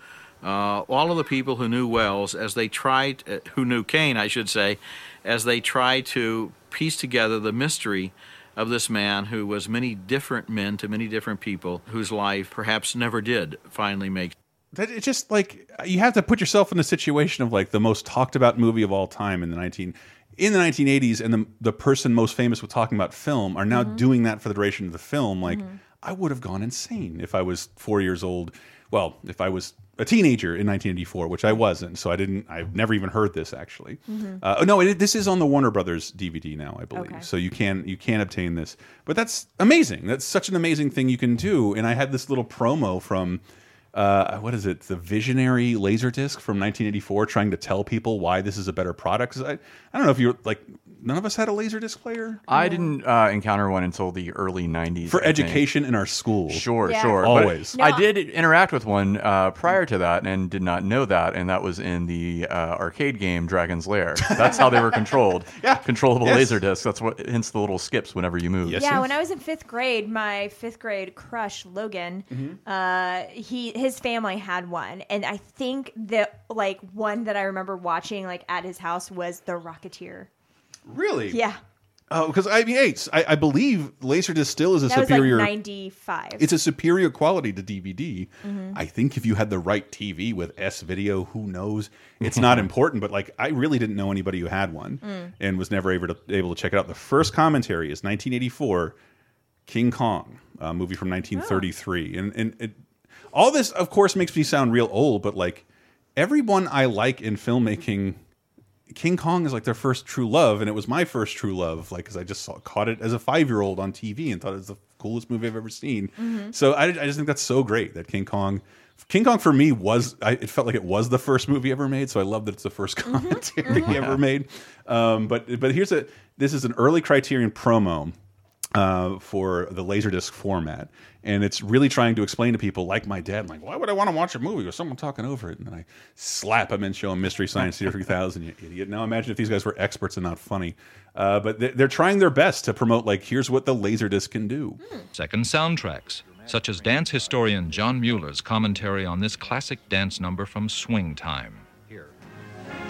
uh, all of the people who knew Welles as they tried, uh, who knew Kane, I should say, as they tried to piece together the mystery of this man who was many different men to many different people whose life perhaps never did finally make that it's just like you have to put yourself in the situation of like the most talked about movie of all time in the 19 in the 1980s and the the person most famous with talking about film are now Mm-hmm. Mhm. doing that for the duration of the film like Mhm. I would have gone insane if I was 4 years old well if I was a teenager in 1984 which I wasn't so I didn't I've never even heard this actually Mm-hmm. Mhm. uh, oh, no, it, this is on the Warner Brothers DVD now, I believe. Okay. So you can you can obtain this, but that's amazing. That's such an amazing thing you can do. And I had this little promo from uh, what is it? The Visionary Laserdisc from 1984, trying to tell people why this is a better product. I I don't know if you're like none of us had a Laserdisc player. I didn't uh, encounter one until the early '90s For I think. education in our school. Sure, Yeah. sure. But Always. I did interact with one uh, prior to that and did not know that, and that was in the uh, arcade game Dragon's Lair. That's how they were controlled. yeah. Controllable Yes. laser discs. That's what. Hence the little skips whenever you move. yeah, when I was in fifth grade, my fifth grade crush Logan, uh, he his family had one, and I think the like one that I remember watching like at his house was the Rocketeer. Really? Yeah, Oh, because I mean, hey, I, I believe Laserdisc still is a that superior. like ninety five. It's a superior quality to DVD. Mhm. I think if you had the right TV with S video, who knows? It's not important, but like I really didn't know anybody who had one Mm. and was never able to able to check it out. The first commentary is 1984, King Kong, a movie from 1933, and and it, all this, of course, makes me sound real old, but like everyone I like in filmmaking, King Kong is like their first true love, and it was my first true love. Like, because I just saw, caught it as a five year old on TV and thought it was the coolest movie I've ever seen. Mhm. So I, I just think that's so great that King Kong. King Kong for me was I, it felt like it was the first movie ever made, so I love that it's the first commentary ever made. Um, but but here's a this is an early Criterion promo uh, for the Laserdisc format, and it's really trying to explain to people like my dad, like why would I want to watch a movie with someone talking over it? And then I slap him and show him Mystery Science Theater 3000, you idiot. Now imagine if these guys were experts and not funny. Uh, but they're, they're trying their best to promote like here's what the Laserdisc can do. Second, soundtracks, such as dance historian John Mueller's commentary on this classic dance number from Swing Time.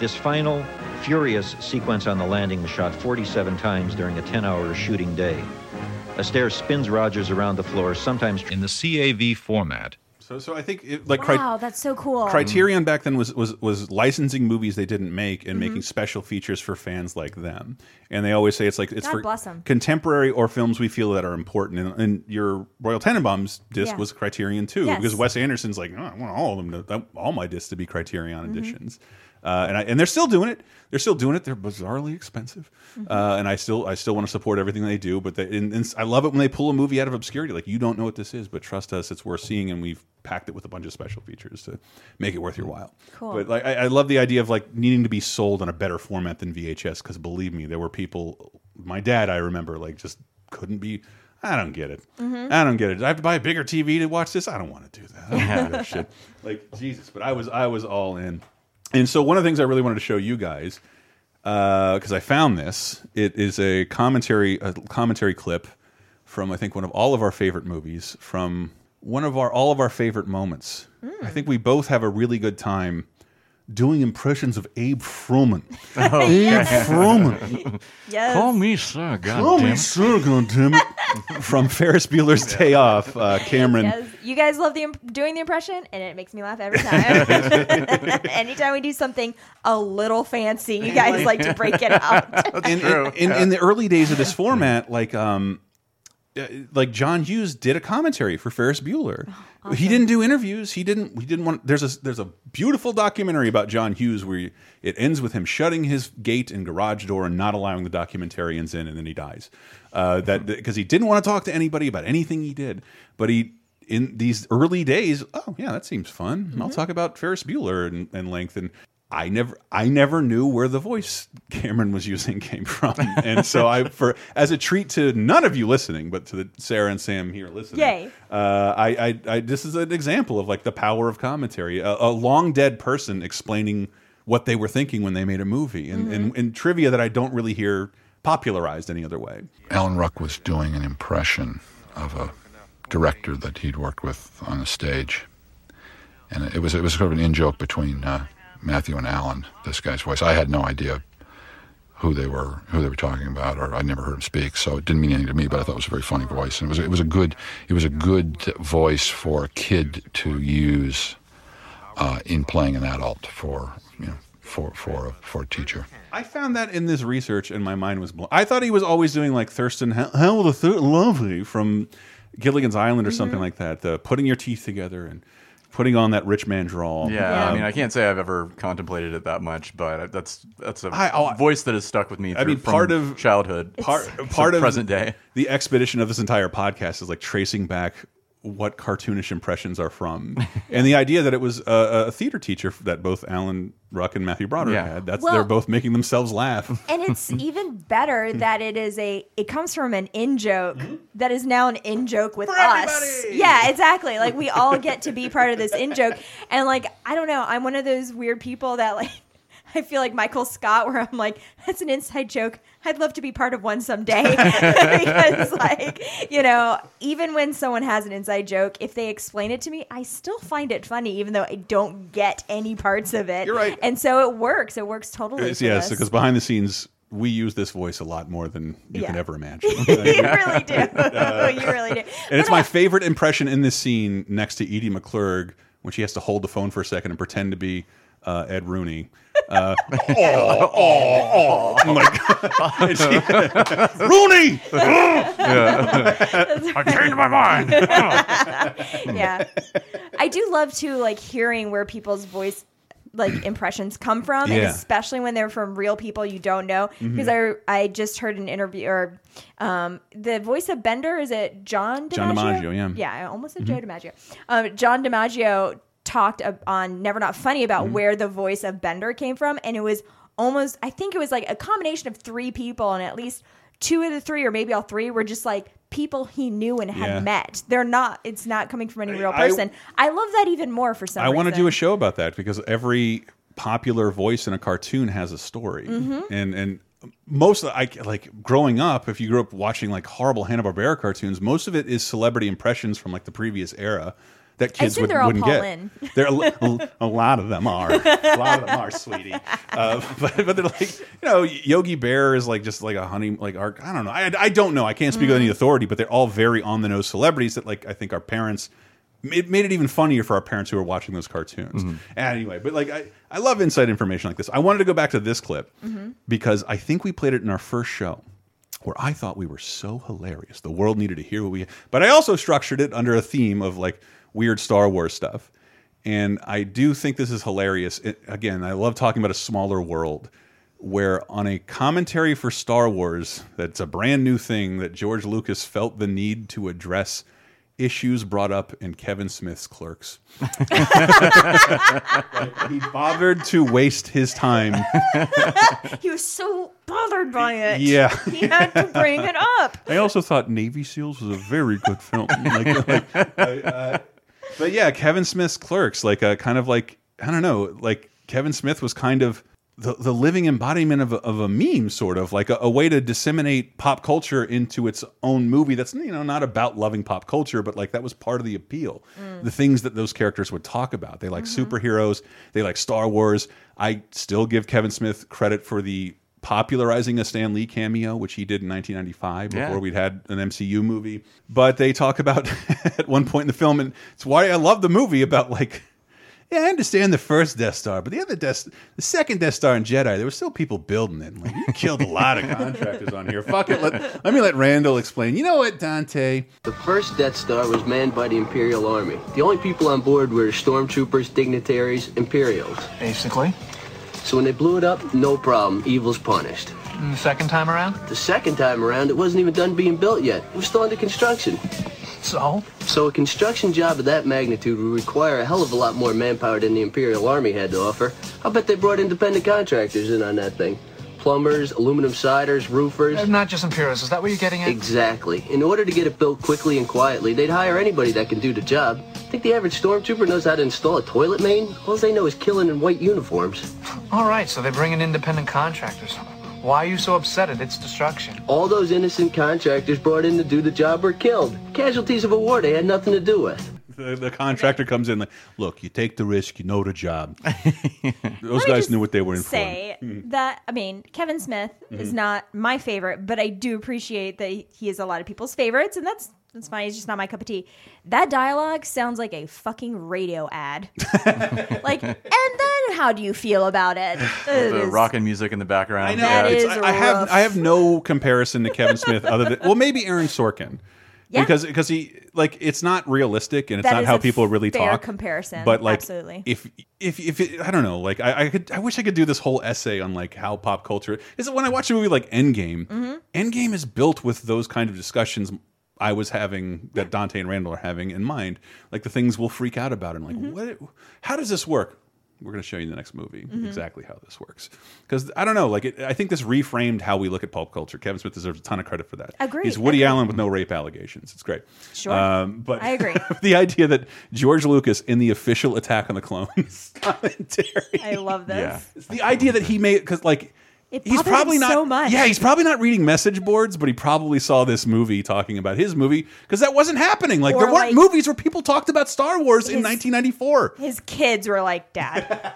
This final, furious sequence on the landing was shot 47 times during a 10 hour shooting day. Astaire spins Rogers around the floor, sometimes in the CAV format. So so I think it, like Cri- wow, that's so cool. Criterion back then was was was licensing movies they didn't make and Mhm. making special features for fans like them. And they always say it's like it's God for bless 'em. contemporary or films we feel that are important. And, and your Royal Tenenbaums disc Yeah. was Criterion too, Yes. because Wes Anderson's like, "Oh, I want all of them, to, all my discs to be Criterion Mhm. editions. Uh, and I, and they're still doing it. They're still doing it. They're bizarrely expensive, uh, and I still I still want to support everything they do. But they, and, and I love it when they pull a movie out of obscurity. Like you don't know what this is, but trust us, it's worth seeing. And we've packed it with a bunch of special features to make it worth your while. Cool. But like I, I love the idea of like needing to be sold on a better format than VHS because believe me, there were people. My dad, I remember, like just couldn't be. I don't get it. Mhm. I don't get it. I have to buy a bigger TV to watch this. I don't want to do that. I don't wanna do that shit. Like Jesus, but I was I was all in. And so one of the things I really wanted to show you guys uh, because I found this. It is a commentary a commentary clip from I think one of all of our favorite movies from one of our all of our favorite moments. Hmm. I think we both have a really good time doing impressions of Abe Froman. Oh, Abe. Froman. Yes. Call me sir, Call me goddamn. sir, goddammit. From Ferris Bueller's Day Off, uh, Cameron. Yes. You guys love the imp- doing the impression, and it makes me laugh every time. Anytime we do something a little fancy, you guys like to break it out. in, in, in, in the early days of this format, like um, Uh, like John Hughes did a commentary for Ferris Bueller. Oh, he didn't do interviews. He didn't. He didn't want. There's a there's a beautiful documentary about John Hughes where he- it ends with him shutting his gate and garage door and not allowing the documentarians in, and then he dies. Uh, that hmm. because he didn't want to talk to anybody about anything he did, but he. In these early days, oh yeah, that seems fun. I'll mm-hmm. talk about Ferris Bueller and, and length. And I never I never knew where the voice Cameron was using came from. And so I for as a treat to none of you listening, but to the Sarah and Sam here listening. Yay. Uh, I, I, I this is an example of like the power of commentary. A, a long dead person explaining what they were thinking when they made a movie and, and, and trivia that I don't really hear popularized any other way. Alan Ruck was doing an impression of a director that he'd worked with on the stage, and it was it was sort of an in joke between uh, Matthew and Alan. This guy's voice, I had no idea who they were who they were talking about, or I'd never heard him speak, so it didn't mean anything to me. But I thought it was a very funny voice, and it was it was a good it was a good voice for a kid to use uh, in playing an adult for you know for for a, for a teacher. I found that in this research, and my mind was blown. I thought he was always doing like Thurston Hell, Hell the Thir Lovely from Gilligan's Island or something like that. The putting your teeth together and putting on that rich man drawl. Yeah, I mean, I can't say I've ever contemplated it that much, but that's that's a I- oh, voice that has stuck with me. I mean, part from of childhood, part to part of present day. The expedition of this entire podcast is like tracing back what cartoonish impressions are from, and the idea that it was a, a theater teacher that both Alan Ruck and Matthew Broderick Yeah. had. That's Well- they're both making themselves laugh. and it's even better that it is a it comes from an in joke hmm? that is now an in joke with us yeah exactly like we all get to be part of this in joke and like i don't know i'm one of those weird people that like I feel like Michael Scott, where I'm like, that's an inside joke. I'd love to be part of one someday. because, like, you know, even when someone has an inside joke, if they explain it to me, I still find it funny, even though I don't get any parts of it. You're right. And so it works. It works totally. Yes, for yes, us. because behind the scenes, we use this voice a lot more than you can ever imagine. you really do. Uh, you really do. And it's my favorite impression in this scene next to Edie McClurg when she has to hold the phone for a second and pretend to be uh, Ed Rooney. Uh, oh, oh, oh, oh my God. And she- Rooney! I changed my mind. yeah. I do love too, like hearing where people's voice like impressions come from, and especially when they're from real people you don't know. Because I I just heard an interview or um, the voice of Bender is it John DiMaggio? John DiMaggio, yeah. yeah, I almost said Mhm. Joe DiMaggio. Um, John DiMaggio talked on Never Not Funny about Mm-hmm. where the voice of Bender came from, and it was almost I think it was like a combination of three people, and at least two of the three, or maybe all three, were just like people he knew and had Yeah. met. They're not. It's not coming from any real person. I, love that even more for some. I want to do a show about that because every popular voice in a cartoon has a story, Mhm. and and most of I like growing up. If you grew up watching like horrible Hanna Barbera cartoons, most of it is celebrity impressions from like the previous era that kids would, they're wouldn't Paul get. Are a, a lot of them are. A lot of them are, sweetie. Uh, but, but they're like, you know, Yogi Bear is like just like a honey, like our, I don't know. I, I don't know. I can't speak with any Mm. authority, but they're all very on the nose celebrities that like I think our parents it made it even funnier for our parents who were watching those cartoons. Anyway, but like I, I love inside information like this. I wanted to go back to this clip Mhm. because I think we played it in our first show where I thought we were so hilarious. The world needed to hear what we but I also structured it under a theme of like weird Star Wars stuff. And I do think this is hilarious. It, again, I love talking about a smaller world where on a commentary for Star Wars that's a brand new thing that George Lucas felt the need to address issues brought up in Kevin Smith's Clerks. He bothered to waste his time. he was so bothered by it. Yeah. he had to bring it up. I also thought Navy SEALs was a very good film. Like, like, I- uh, but yeah, Kevin Smith's Clerks, like a kind of like I don't know, like Kevin Smith was kind of the, the living embodiment of a, of a meme, sort of like a, a way to disseminate pop culture into its own movie. That's you know not about loving pop culture, but like that was part of the appeal. Mm. The things that those characters would talk about. They like Mm-hmm. superheroes. They like Star Wars. I still give Kevin Smith credit for the popularizing a Stan Lee cameo, which he did in 1995 Yeah. before we'd had an MCU movie. But they talk about at one point in the film, and it's why I love the movie about like. Yeah, I understand the first Death Star, but the other Death, the second Death Star in Jedi, there were still people building it. Like, you killed a lot of contractors on here. Fuck it. Let, let me let Randall explain. You know what, Dante? The first Death Star was manned by the Imperial Army. The only people on board were stormtroopers, dignitaries, Imperials. Basically. So when they blew it up, no problem. Evil's punished. And the second time around? The second time around, it wasn't even done being built yet. It was still under construction. So? So a construction job of that magnitude would require a hell of a lot more manpower than the Imperial Army had to offer. I'll bet they brought independent contractors in on that thing. Plumbers, aluminum siders, roofers. Uh, Not just Imperials. Is that what you're getting at? Exactly. In order to get it built quickly and quietly, they'd hire anybody that can do the job. Think the average stormtrooper knows how to install a toilet main? All they know is killing in white uniforms. All right, so they bring in independent contractors. Why are you so upset at its destruction? All those innocent contractors brought in to do the job were killed. Casualties of a war they had nothing to do with. The, the contractor comes in like, look, you take the risk, you know the job. Those guys knew what they were in say for. Mm. that I mean Kevin Smith is Mhm. not my favorite, but I do appreciate that he is a lot of people's favorites, and that's that's fine. He's just not my cup of tea. That dialogue sounds like a fucking radio ad. like, and then how do you feel about it? It the is- and music in the background. I know. That it's- is I, I have. I have no comparison to Kevin Smith other than well maybe Aaron Sorkin. Yeah. Because because he like it's not realistic and it's That not how people really talk. comparison. But like Absolutely. if if if it, I don't know like I, I could I wish I could do this whole essay on like how pop culture is when I watch a movie like Endgame. Mhm. Endgame is built with those kind of discussions I was having that Dante and Randall are having in mind. Like the things we'll freak out about and like Mhm. what how does this work? We're going to show you in the next movie Mhm. exactly how this works. Because I don't know, like it, I think this reframed how we look at pulp culture. Kevin Smith deserves a ton of credit for that. Agree. He's Woody agreed. Allen with no rape allegations. It's great. Sure. Um, but I agree. the idea that George Lucas in the official Attack on the Clones commentary, I love this. it's the idea that he made because like It he's probably not so much. yeah he's probably not reading message boards but he probably saw this movie talking about his movie because that wasn't happening like Or, there weren't like- movies where people talked about star wars in 1994 His kids were like, "Dad,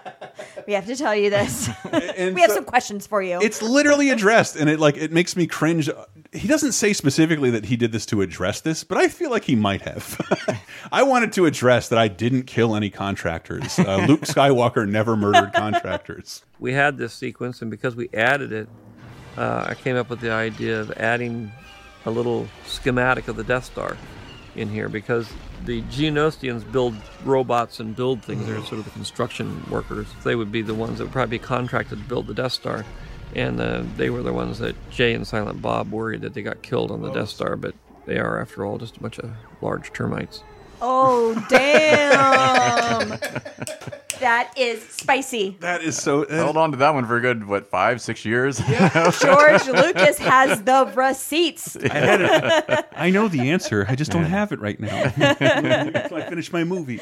we have to tell you this. We have so- some questions for you." it's literally addressed and it like it makes me cringe he doesn't say specifically that he did this to address this but i feel like he might have i wanted to address that i didn't kill any contractors uh, luke skywalker never murdered contractors we had this sequence, and because we added it, uh, I came up with the idea of adding a little schematic of the Death Star. in here because the Geonosians build robots and build things. They're sort of the construction workers. They would be the ones that would probably be contracted to build the Death Star. And uh, they were the ones that Jay and Silent Bob worried that they got killed on the Death Star, but they are, after all, just a bunch of large termites. Oh damn! that is spicy. That is so. Held on to that one for a good what five six years. George Lucas has the receipts. I had it. I know the answer. I just don't have it right now. Until I finish my movie.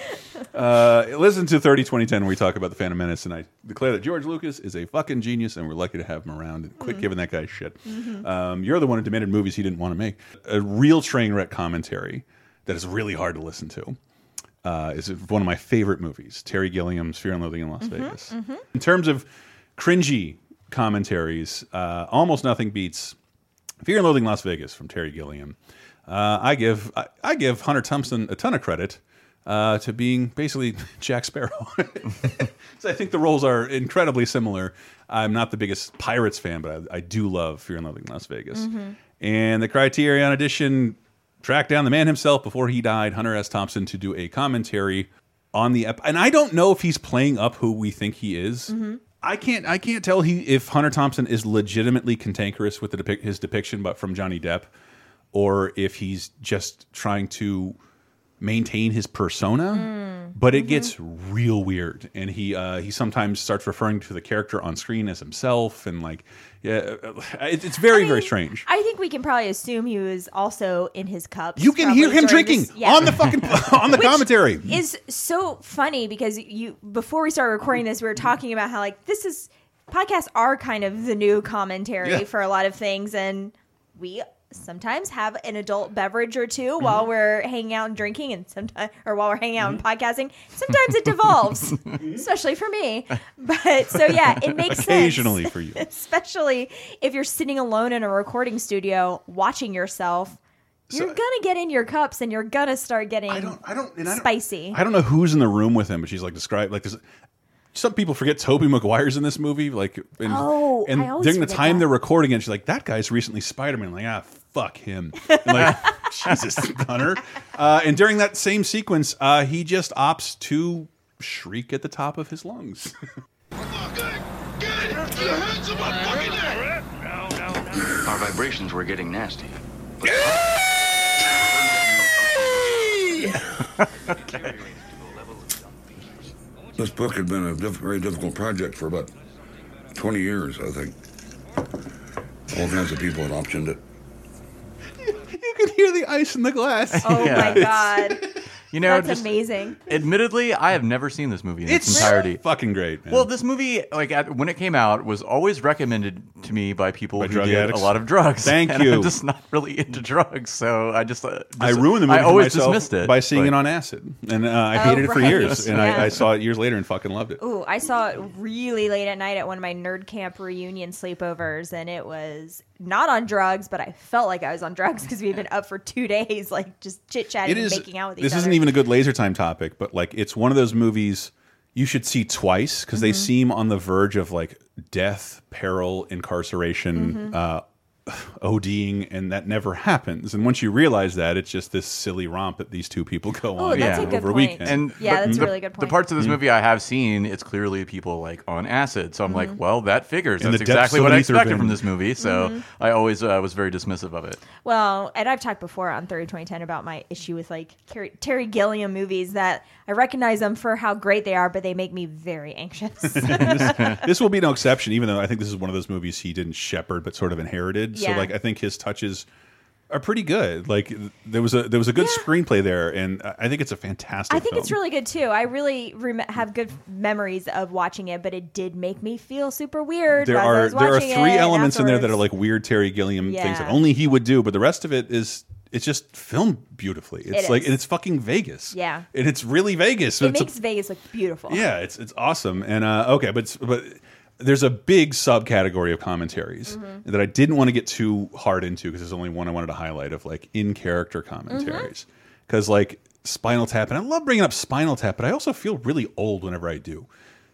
Uh, listen to 30 2010 where we talk about the Phantom Menace, and I declare that George Lucas is a fucking genius, and we're lucky to have him around. And quit Mhm. giving that guy shit. Mhm. Um, you're the one who demanded movies he didn't want to make. A real train wreck commentary that is really hard to listen to. Uh, is one of my favorite movies, Terry Gilliam's Fear and Loathing in Las Mhm, Vegas. mhm. In terms of cringy commentaries, uh, almost nothing beats Fear and Loathing in Las Vegas from Terry Gilliam. Uh, I give I, I give Hunter Thompson a ton of credit uh, to being basically Jack Sparrow. so I think the roles are incredibly similar. I'm not the biggest Pirates fan, but I, I do love Fear and Loathing in Las Vegas. Mhm. And the Criterion Edition tracked down the man himself before he died, Hunter S. Thompson, to do a commentary on the ep. And I don't know if he's playing up who we think he is. Mhm. I can't. I can't tell he if Hunter Thompson is legitimately cantankerous with the depic his depiction, but from Johnny Depp, or if he's just trying to maintain his persona. But it gets real weird, and he uh, he sometimes starts referring to the character on screen as himself, and like, yeah, it, it's very very strange. I think we can probably assume he was also in his cups. You can hear him drinking this- yeah. on the fucking on the Which commentary. Is so funny because you before we started recording this, we were talking about how like this is podcasts are kind of the new commentary Yeah. for a lot of things, and we sometimes have an adult beverage or 2 Mm-hmm. while we're hanging out and drinking, and sometimes or while we're hanging out Mm-hmm. and podcasting. Sometimes it devolves, especially for me. But so yeah, it makes sense. Occasionally for you. especially if you're sitting alone in a recording studio watching yourself. You're gonna get in your cups and you're gonna start getting I don't, I don't, spicy. I don't know who's in the room with him, but she's like described like this. Some people forget Tobey Maguire's in this movie, like, and, Oh, and I during the time that. they're recording it, she's like, "That guy's recently Spider Man." Like, ah, fuck him. And like, Jesus, Hunter. Uh, and during that same sequence, uh, he just opts to shriek at the top of his lungs. Our vibrations were getting nasty. This book had been a diff very difficult project for about 20 years, I think. All kinds of people had optioned it. You can hear the ice in the glass. Oh Yeah. my god. You know, That's just- amazing. Admittedly, I have never seen this movie in its, It's entirety. fucking great. man. Well, this movie, like at, when it came out, was always recommended to me by people By who drug did addicts? a lot of drugs. Thank and you. I'm just not really into drugs, so I just, uh, I just- ruined the movie I for always myself dismissed it by seeing but- it on acid, and uh, I Oh, hated it for right. years. And Yeah. I, I saw it years later and fucking loved it. Ooh, I saw it really late at night at one of my nerd camp reunion sleepovers, and it was not on drugs, but I felt like I was on drugs because we'd been up for two days, like just chit chatting and making out with each other. This isn't even a good laser time topic, but like it's one of those movies you should see twice because they Mm-hmm. seem on the verge of like death, peril, incarceration, Mhm. uh, ODing, and that never happens. And once you realize that, it's just this silly romp that these two people go Oh, on that's a over a point. weekend. And Yeah, the- that's a really good point. The parts of this Mm. movie I have seen, it's clearly people like on acid. So I'm like, Mhm. well, that figures. In That's exactly what I expected bin. from this movie. So Mhm. I always uh, was very dismissive of it. Well, and I've talked before on 30 2010 about my issue with like Terry, Terry Gilliam movies that I recognize them for how great they are, but they make me very anxious. this, this will be no exception, even though I think this is one of those movies he didn't shepherd but sort of inherited. So like I think his touches are pretty good. Like there was a there was a good screenplay there, and I think it's a fantastic. I think film. it's really good too. I really rem- have good memories of watching it, but it did make me feel super weird. there are there are three elements in there that are like weird Terry Gilliam things that only he would do, but the rest of it is it's just filmed beautifully. It's It like and it's fucking Vegas. Yeah. and it's really Vegas. It it's a- makes Vegas look beautiful. yeah, it's it's awesome. And uh, okay, but but there's a big subcategory of commentaries Mm-hmm. that I didn't want to get too hard into because there's only one I wanted to highlight of like in character Mm-hmm. commentaries. Because like Spinal Tap, and I love bringing up Spinal Tap, but I also feel really old whenever I do.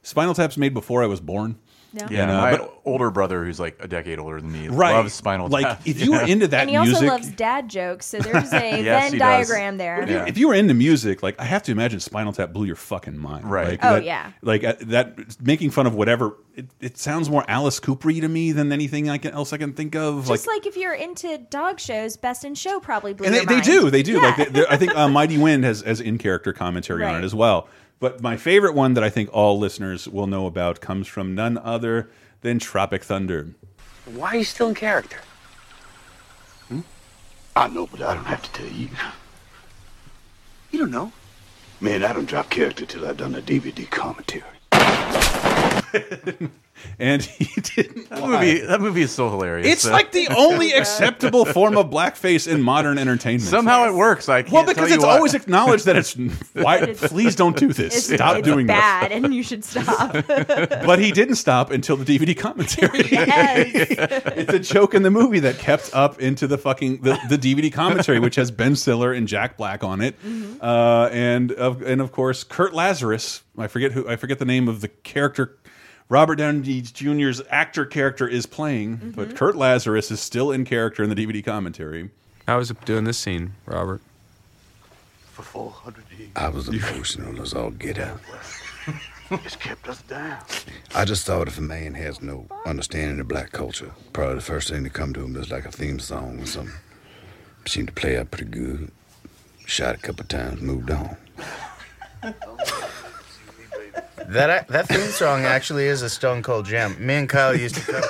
Spinal Tap's made before I was born. No. Yeah, And, uh, my but- older brother, who's like a decade older than me, Right. loves Spinal Like, Tap. Like if you were into that and he also loves dad jokes, so there's a Yes, Venn he does. diagram there. If you- If you were into music, like I have to imagine Spinal Tap blew your fucking mind. Right. Like, Oh, that- yeah. Like uh, that, making fun of whatever. It, it sounds more Alice Cooper to me than anything I can, else I can think of. Just like, if you're into dog shows, Best in Show probably blew and they, your they mind. do, they do. Yeah. Like they, I think uh, Mighty Wind has has in character commentary on it as well. But my favorite one that I think all listeners will know about comes from none other than Tropic Thunder. Why are you still in character? Hmm? I know, but I don't have to tell you. You don't know? Man, I don't drop character till I've done a DVD commentary. and he didn't. That lie. movie, that movie is so hilarious. It's like the only acceptable form of blackface in modern entertainment. Somehow it works. I can't well, tell because you it's why. always acknowledged that it's why. Please don't do this. It's, Stop it's doing bad, and you should stop. But he didn't stop until the DVD commentary. it's a joke in the movie that kept up into the fucking the, the DVD commentary, which has Ben Stiller and Jack Black on it, uh, and of and of course Kirk Lazarus. I forget who I forget the name of the character. Robert Downey Jr.'s actor character is playing, but mm-hmm. Kirk Lazarus is still in character in the DVD commentary. How was it doing this scene, Robert? For 400 years. I was emotional as all get out. it's kept us down. I just thought if a man has no understanding of black culture, probably the first thing to come to him is like a theme song or something. Seemed to play out pretty good. Shot a couple times, moved on. That that theme song actually is a Stone Cold gem. Me and Kyle used to. Cover.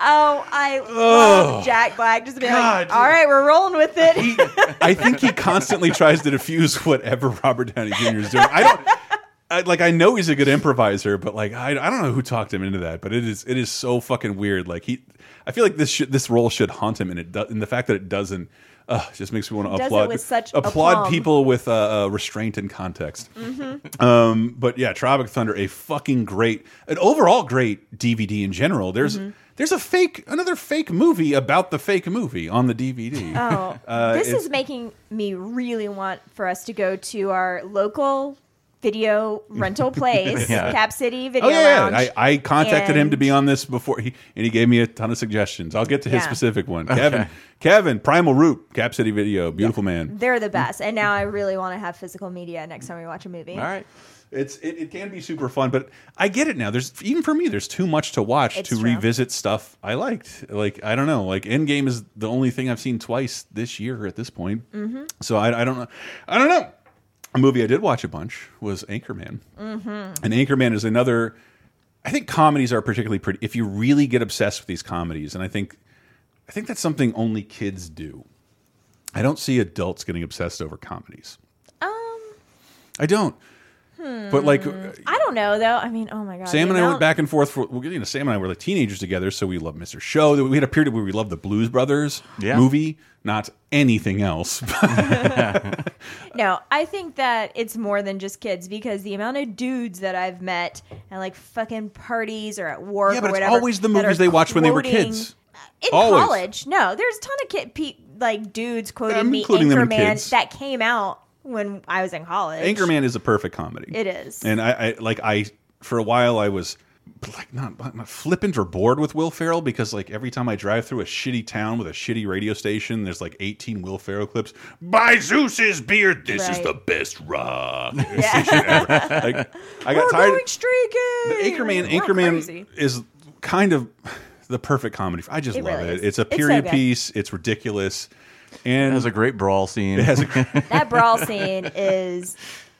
oh, I love Jack Black. Just to be God, like, all right, we're rolling with it. I think he constantly tries to diffuse whatever Robert Downey Jr. is doing. I don't. I, like I know he's a good improviser, but like I, I don't know who talked him into that. But it is it is so fucking weird. Like he, I feel like this should, this role should haunt him, and it does. And the fact that it doesn't, uh, just makes me want to does applaud such applaud aplomb. people with uh, uh, restraint and context. Mhm. Um, but yeah, Tropic Thunder, a fucking great, an overall great DVD in general. There's Mhm. there's a fake, another fake movie about the fake movie on the DVD. Oh, Uh, this is making me really want for us to go to our local video rental place, Yeah. Cap City Video Oh yeah, Lounge. yeah. I, I contacted him to be on this before he and he gave me a ton of suggestions. I'll get to his Yeah. specific one. Okay. Kevin, Kevin, Primal Root, Cap City Video, beautiful man. They're the best, and now I really want to have physical media next time we watch a movie. All right. It's it, it can be super fun, but I get it now. There's even for me, there's too much to watch It's to true. revisit stuff I liked. Like I don't know, like Endgame is the only thing I've seen twice this year at this point. Mhm. So I, I don't know. I don't know. A movie I did watch a bunch was Anchorman. Mhm. And Anchorman is another. I think comedies are particularly pretty. If you really get obsessed with these comedies, and I think, I think that's something only kids do. I don't see adults getting obsessed over comedies. Um, I don't. But like, hmm. uh, I don't know though. I mean, oh my god, Sam the and I went back and forth for well, you know Sam and I were like teenagers together, so we loved Mr. Show. We had a period where we loved the Blues Brothers Yeah. movie, not anything else. No, I think that it's more than just kids because the amount of dudes that I've met at like fucking parties or at work yeah, or but it's whatever. always the movies they watched when they were kids. Uh, in Always. college, no, there's a ton of kid, pe like dudes quoting I'm me including them Anchorman kids. that came out when I was in college. Anchorman is a perfect comedy. It is. and I, I like I for a while I was like not, not flippant or bored with Will Ferrell because like every time I drive through a shitty town with a shitty radio station, there's like 18 Will Ferrell clips. By Zeus's beard, this is the best rock station ever. Like I got We're tired. going streaking. Anchorman, We're Anchorman crazy. is kind of the perfect comedy. I just It love really it. is. It's a It's so period piece. It's ridiculous, and It has a great brawl scene. It has a, that brawl scene is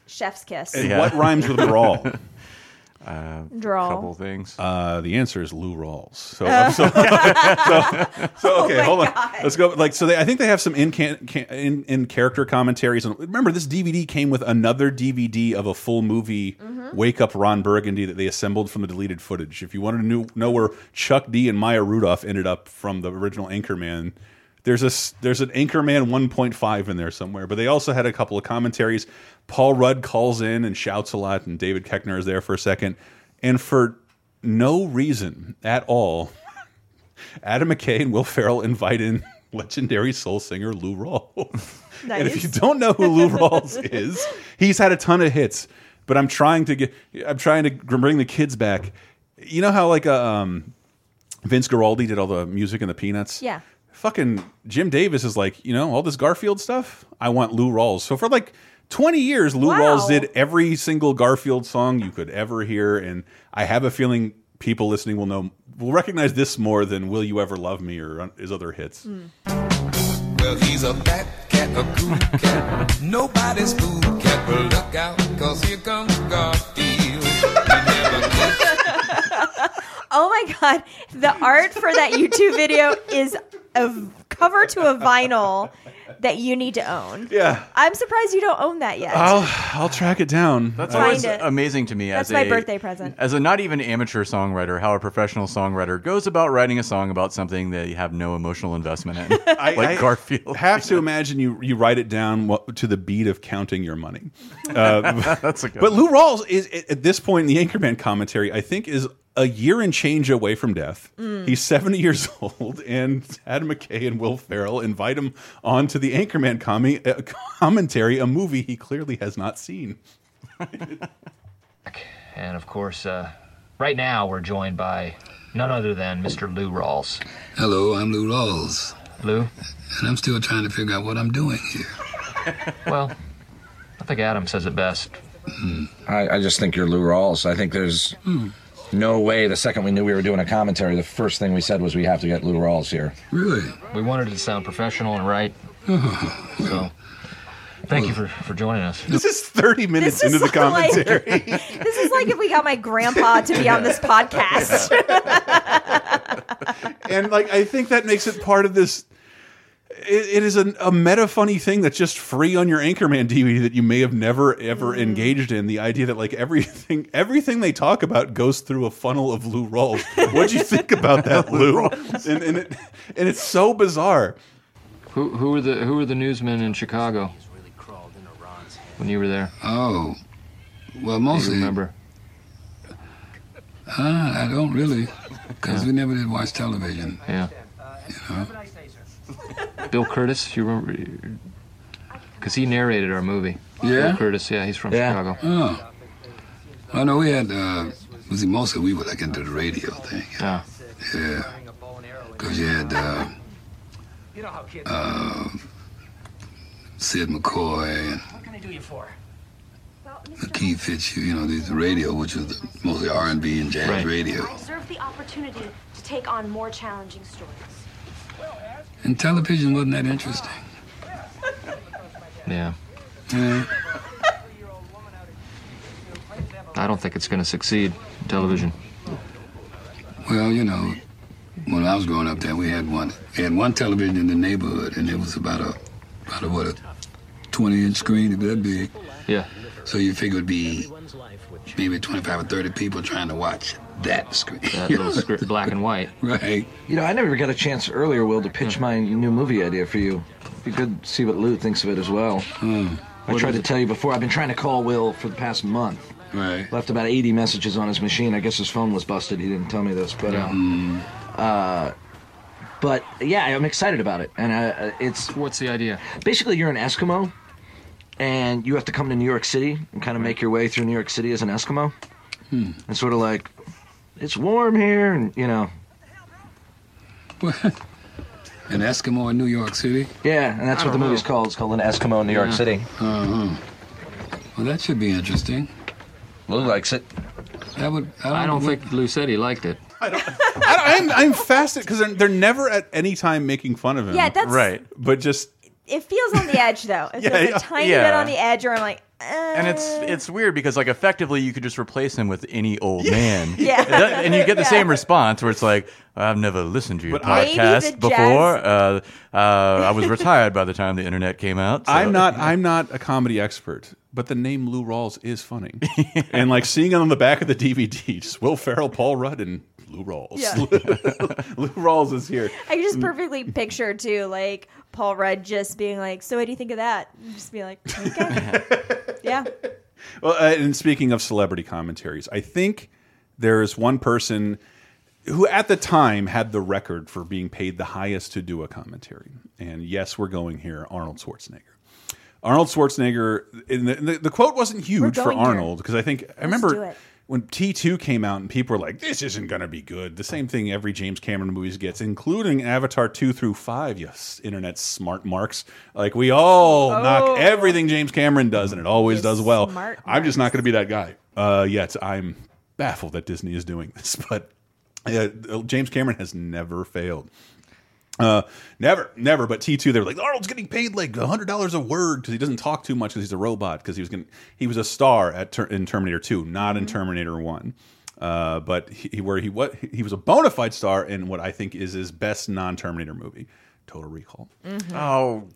chef's kiss. and what rhymes with brawl? Uh, Draw. couple things. Uh, the answer is Lou Rawls. So, Uh. so, so, so okay, Oh hold on. God. Let's go. Like, so they, I think they have some in, can, can, in in character commentaries. And remember, this DVD came with another DVD of a full movie, Mm-hmm. Wake Up Ron Burgundy, that they assembled from the deleted footage. If you wanted to know, know where Chuck D and Maya Rudolph ended up from the original Anchorman. There's a there's an Anchorman 1.5 in there somewhere, but they also had a couple of commentaries. Paul Rudd calls in and shouts a lot, and David Koechner is there for a second, and for no reason at all, Adam McKay and Will Ferrell invite in legendary soul singer Lou Rawls. And if you don't know who Lou Rawls is, he's had a ton of hits. but I'm trying to get. I'm trying to bring the kids back. You know how like uh, um, Vince Guaraldi did all the music in the Peanuts. Yeah. Fucking Jim Davis is like, you know, all this Garfield stuff. I want Lou Rawls. So for like 20 years, Lou Wow. Rawls did every single Garfield song you could ever hear, and I have a feeling people listening will know will recognize this more than "Will You Ever Love Me" or his other hits. Well, he's a fat cat, a cool cat. Nobody's fool cat, but look out, cause here comes Garfield. Oh my god, the art for that YouTube video is a v- cover to a vinyl that you need to own. Yeah. I'm surprised you don't own that yet. I'll I'll track it down. That's Find always it. amazing to me That's as my a birthday present. As a not even amateur songwriter, how a professional songwriter goes about writing a song about something that you have no emotional investment in, I, like I Garfield. Have to imagine you you write it down what, to the beat of counting your money. Uh, That's a good but one. Lou Rawls is at this point in the Anchorman commentary. I think is a year and change away from death. Mm. He's seventy years old, and Adam McKay and Will Ferrell invite him on to the Anchorman commi uh, commentary, a movie he clearly has not seen. And of course, uh, right now we're joined by none other than Mr. Lou Rawls. Hello, I'm Lou Rawls. Lou? And I'm still trying to figure out what I'm doing here. Well, I think Adam says it best. I, I just think you're Lou Rawls. I think there's no way the second we knew we were doing a commentary, the first thing we said was we have to get Lou Rawls here. Really? We wanted it to sound professional and right. Oh. So, thank you for, for joining us. This is thirty minutes This into is the like- commentary. this is like if we got my grandpa to be on this podcast. and like I think that makes it part of this. It, it is a, a meta funny thing that's just free on your Anchorman DVD that you may have never ever engaged in. The idea that like everything everything they talk about goes through a funnel of Lou Rawls. What'd you think about that, Lou? and and, it, and it's so bizarre. Who, who were the who were the newsmen in Chicago when you were there? Oh, well, Do mostly. you remember? Uh, I don't really, because we never did watch television. Yeah. You know? Bill Kurtis, you remember? Because he narrated our movie. Yeah? Bill Kurtis, yeah, he's from Yeah. Chicago. Oh. I know we had, uh, was he mostly we were like into the radio thing. Yeah. Yeah. Because you had, uh, uh, Sid McCoy and What can I do you for? Keith Fitz, you know, these radio, which was mostly R&B and jazz Right. radio. I deserve the opportunity to take on more challenging stories. And television wasn't that interesting. Yeah. Yeah. I don't think it's going to succeed. Television. Well, you know, when I was growing up there, we had one. We had one television in the neighborhood, and it was about a, about a what, a 20-inch screen, if that big. Yeah. So you figure it'd be maybe 25 or 30 people trying to watch that screen. That little script, black and white. Right. You know, I never got a chance earlier, Will, to pitch my new movie idea for you. Be good to see what Lou thinks of it as well. I What tried is to it? tell you before. I've been trying to call Will for the past month. Right. Left about 80 messages on his machine. I guess his phone was busted. He didn't tell me this, but um, uh, but yeah, I'm excited about it. And uh, it's what's the idea? Basically, you're an Eskimo, and you have to come to New York City and kind of make your way through New York City as an Eskimo, Hmm. and sort of like, it's warm here, and you know. An Eskimo in New York City? Yeah, and that's I what the don't movie's know. called. It's called An Eskimo in New York Yeah. City. Uh-huh. Well, that should be interesting. Lou likes it. That would. I don't think Lou said he liked it. I, I'm I'm fascinated because they're, they're never at any time making fun of him. Yeah, that's- right. But just it feels on the edge though. It Yeah, feels yeah. a tiny Yeah. bit on the edge, or I'm like. And it's it's weird because like effectively you could just replace him with any old man, Yeah. It does- and you get the Yeah. same response where it's like I've never listened to your But podcast before. Uh, uh, I was retired by the time the internet came out. so- I'm not I'm not a comedy expert, but the name Lou Rawls is funny, and like seeing it on the back of the DVD, just Will Ferrell, Paul Rudd, and Lou Rawls. Yeah. Lou Rawls is here. I just perfectly picture too, like Paul Rudd just being like, "So what do you think of that?" And just be like, "Okay, yeah." Well, uh, and speaking of celebrity commentaries, I think there is one person who at the time had the record for being paid the highest to do a commentary. And yes, we're going here, Arnold Schwarzenegger. Arnold Schwarzenegger. The, the, the quote wasn't huge for. Arnold because I think I remember it. When T two came out and people were like, "This isn't going to be good." The same thing every James Cameron movies gets, including Avatar two through five. Yes, internet smart marks. Like we all Oh. knock everything James Cameron does, and it always does well. I'm just not going to be that guy. Uh, yet I'm baffled that Disney is doing this, but uh, James Cameron has never failed. Uh, never, never. But T two, they were like Arnold's getting paid like hundred dollars a word because he doesn't talk too much because he's a robot. Because he was going he was a star at ter in Terminator two, not in Terminator one. Uh, but he, where he what he was a bona fide star in what I think is his best non Terminator movie, Total Recall. Oh,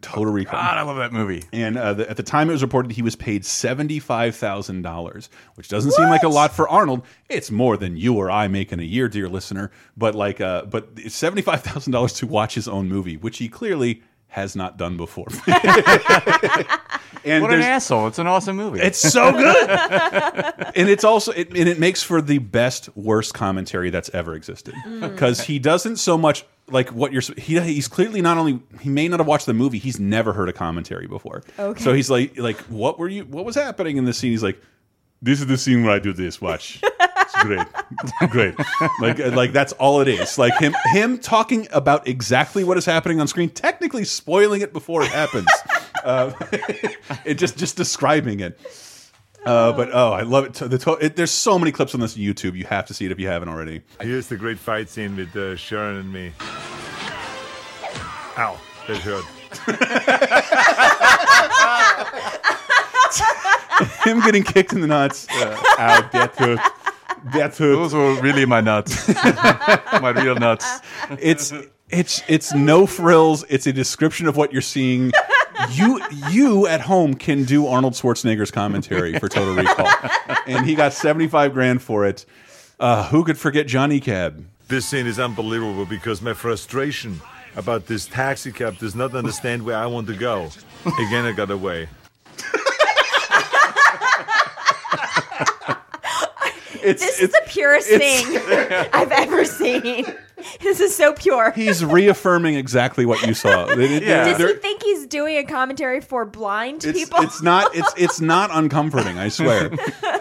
Total Recall. God, I love that movie. And uh, the, at the time it was reported, he was paid seventy-five thousand dollars, which doesn't seem like a lot for Arnold. It's more than you or I make in a year, dear listener. But like, uh, but it's seventy-five thousand dollars to watch his own movie, which he clearly has not done before. and what an asshole! It's an awesome movie. It's so good, and it's also it, and it makes for the best worst commentary that's ever existed Mm. because he doesn't so much like what you're. He, he's clearly not only he may not have watched the movie, he's never heard a commentary before. Okay. So he's like, like what were you? What was happening in this scene? He's like, this is the scene where I do this. Watch. It's great, great. Like, like that's all it is. Like him, him talking about exactly what is happening on screen, technically spoiling it before it happens. uh, it just, just describing it. Uh, but oh, I love it. The it, there's so many clips on this YouTube. You have to see it if you haven't already. Here's the great fight scene with uh, Sharon and me. Ow, that hurt. him getting kicked in the nuts. Uh, ow, that hurt. That hurt. Those were really my nuts. my real nuts. It's it's it's no frills. It's a description of what you're seeing. You you at home can do Arnold Schwarzenegger's commentary for Total Recall, and he got 75 grand for it. Uh, who could forget Johnny Cab? This scene is unbelievable because my frustration about this taxi cab does not understand where I want to go. Again, I got away. It's, this is the purest thing I've ever seen. This is so pure. He's reaffirming exactly what you saw. Does they're- he think doing a commentary for blind it's, people? it's not it's it's not uncomforting i swear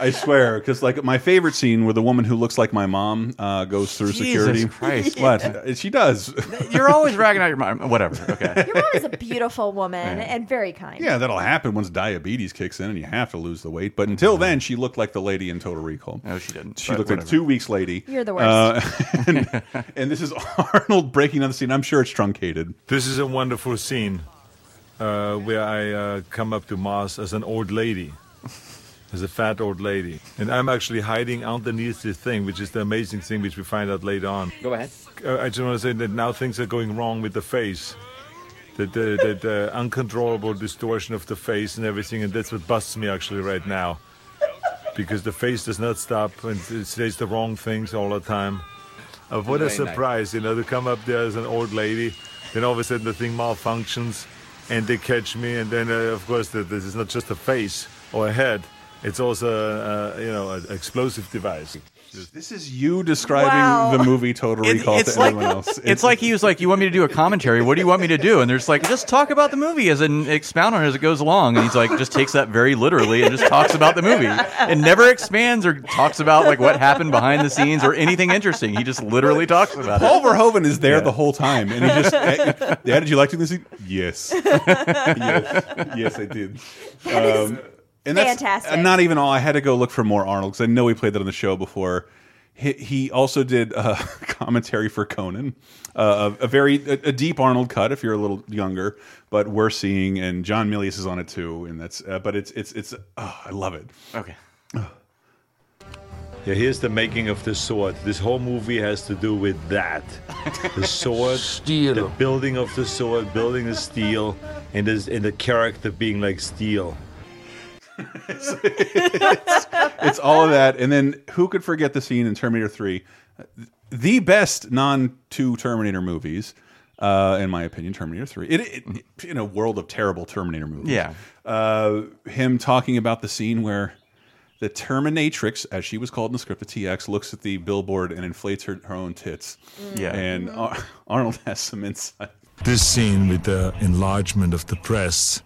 i swear because like my favorite scene where the woman who looks like my mom uh, goes through Jesus security Christ. what Uh, she does You're always ragging out your mom. Whatever. Okay. Your mom is a beautiful woman Yeah. and very kind. yeah that'll happen once diabetes kicks in and you have to lose the weight but until then she looked like the lady in total recall no she didn't she but looked like two weeks lady You're the Uh, and, and this is arnold breaking on the scene i'm sure it's truncated This is a wonderful scene uh, where I uh, come up to Mars as an old lady, as a fat old lady. And I'm actually hiding underneath this thing, which is the amazing thing, which we find out later on. Go ahead. Uh, I just want to say that now things are going wrong with the face. That the that, uh, uncontrollable distortion of the face and everything, and that's what busts me actually right now. Because the face does not stop and it says the wrong things all the time. Uh, what a nice. surprise, you know, to come up there as an old lady, then all of a sudden the thing malfunctions and they catch me, and then, uh, of course, the, this is not just a face or a head, it's also, uh, you know, an explosive device. This is you describing Wow. the movie total recall it's to like everyone else it's, like he was like, "You want me to do a commentary? What do you want me to do?" And there's like, "Just talk about the movie as an expound on it as it goes along." And he's like, just takes that very literally and just talks about the movie and never expands or talks about like what happened behind the scenes or anything interesting. He just literally talks about Paul it. Verhoeven is there Yeah. the whole time, and he just, "Hey, "Yeah, did you like this?" scene?" Yes, yes, yes, I did. That is um, and that's fantastic. not even all. I had to go look for more Arnold because I know we played that on the show before. He, he also did uh, commentary for Conan, uh, a, a very a, a deep Arnold cut if you're a little younger, but we're seeing and John Milius is on it too, and that's uh, but it's it's it's oh, I love it. Okay. Yeah, here's the making of the sword. This whole movie has to do with that. The sword, Steel. the building of the sword, building the steel, and, this, and the character being like steel. It's all of that. And then who could forget the scene in Terminator 3? The best non two Terminator movies, uh, in my opinion, Terminator 3. It, it, it- in a world of terrible Terminator movies. Yeah. Uh, him talking about the scene where the Terminatrix, as she was called in the script, the TX, looks at the billboard and inflates her, her own tits. Yeah. And Ar Arnold has some insight. This scene with the enlargement of the breasts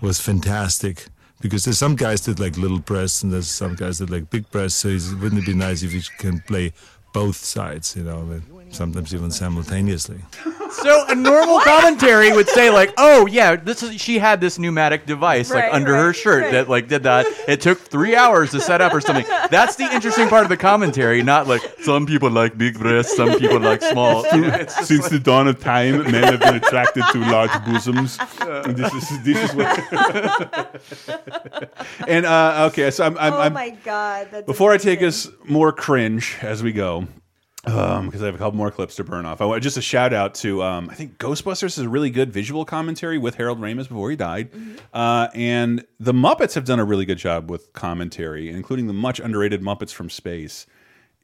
was fantastic because there's some guys that like little breasts and there's some guys that like big breasts. So wouldn't it be nice if you can play both sides, you know, but sometimes even simultaneously. So a normal commentary would say like, "Oh yeah, this is she had this pneumatic device Right, like under her right, shirt right. that like did that. It took three hours to set up or something." That's the interesting part of the commentary, not like some people like big breasts, some people like small. It's just Since the dawn of time, men have been attracted to large bosoms. And this is this is what. and uh, okay, so I'm. I'm, oh I'm my god! That's before I take us more cringe as we go, because I have a couple more clips to burn off. I want just a shout out to um, I think Ghostbusters is a really good visual commentary with Harold Ramis before he died, uh, and the Muppets have done a really good job with commentary, including the much underrated Muppets from Space.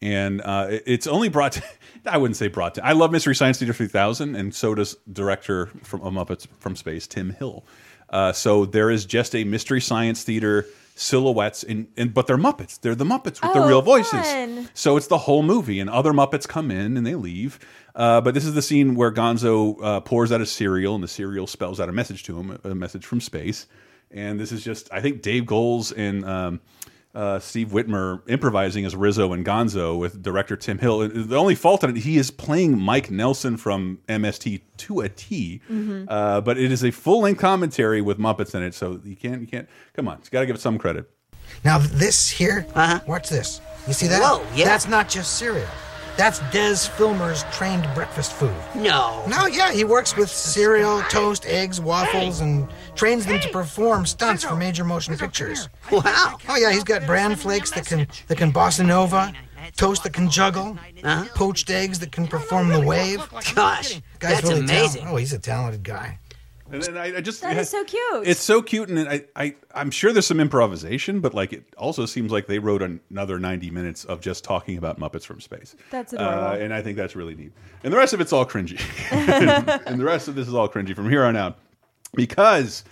And uh, it's only brought. To, I wouldn't say brought to. I love Mystery Science Theater 3000, and so does director from Muppets from Space, Tim Hill. Uh, so there is just a Mystery Science Theater silhouettes, in, in but they're Muppets. They're the Muppets with the Oh, real voices. fun. So it's the whole movie, and other Muppets come in and they leave. Uh, but this is the scene where Gonzo uh, pours out a cereal, and the cereal spells out a message to him, a message from space. And this is just, I think, Dave Goelz and um, uh, Steve Whitmire improvising as Rizzo and Gonzo with director Tim Hill. The only fault in it, he is playing Mike Nelson from MST to a T. Mhm. Uh, but it is a full length commentary with Muppets in it, so you can't, you can't. Come on, you got to give it some credit. Now this here, uh-huh. watch this. You see that? Whoa, yeah. That's not just cereal. That's Des Filmer's trained breakfast food. No. No, yeah, he works with cereal, toast, eggs, waffles, and trains them to perform stunts for major motion pictures. Wow. Oh yeah, he's got bran flakes that can that can bossa nova, toast that can juggle, Uh-huh. poached eggs that can perform the wave. Gosh, Guy's that's really amazing. talented. Oh, he's a talented guy. And then I, I just That is so cute. It's so cute, and I, I, I'm sure there's some improvisation, but like it also seems like they wrote another 90 minutes of just talking about Muppets from space. That's Uh, adorable. and I think that's really neat. And the rest of it's all cringy. and the rest of this is all cringy from here on out, because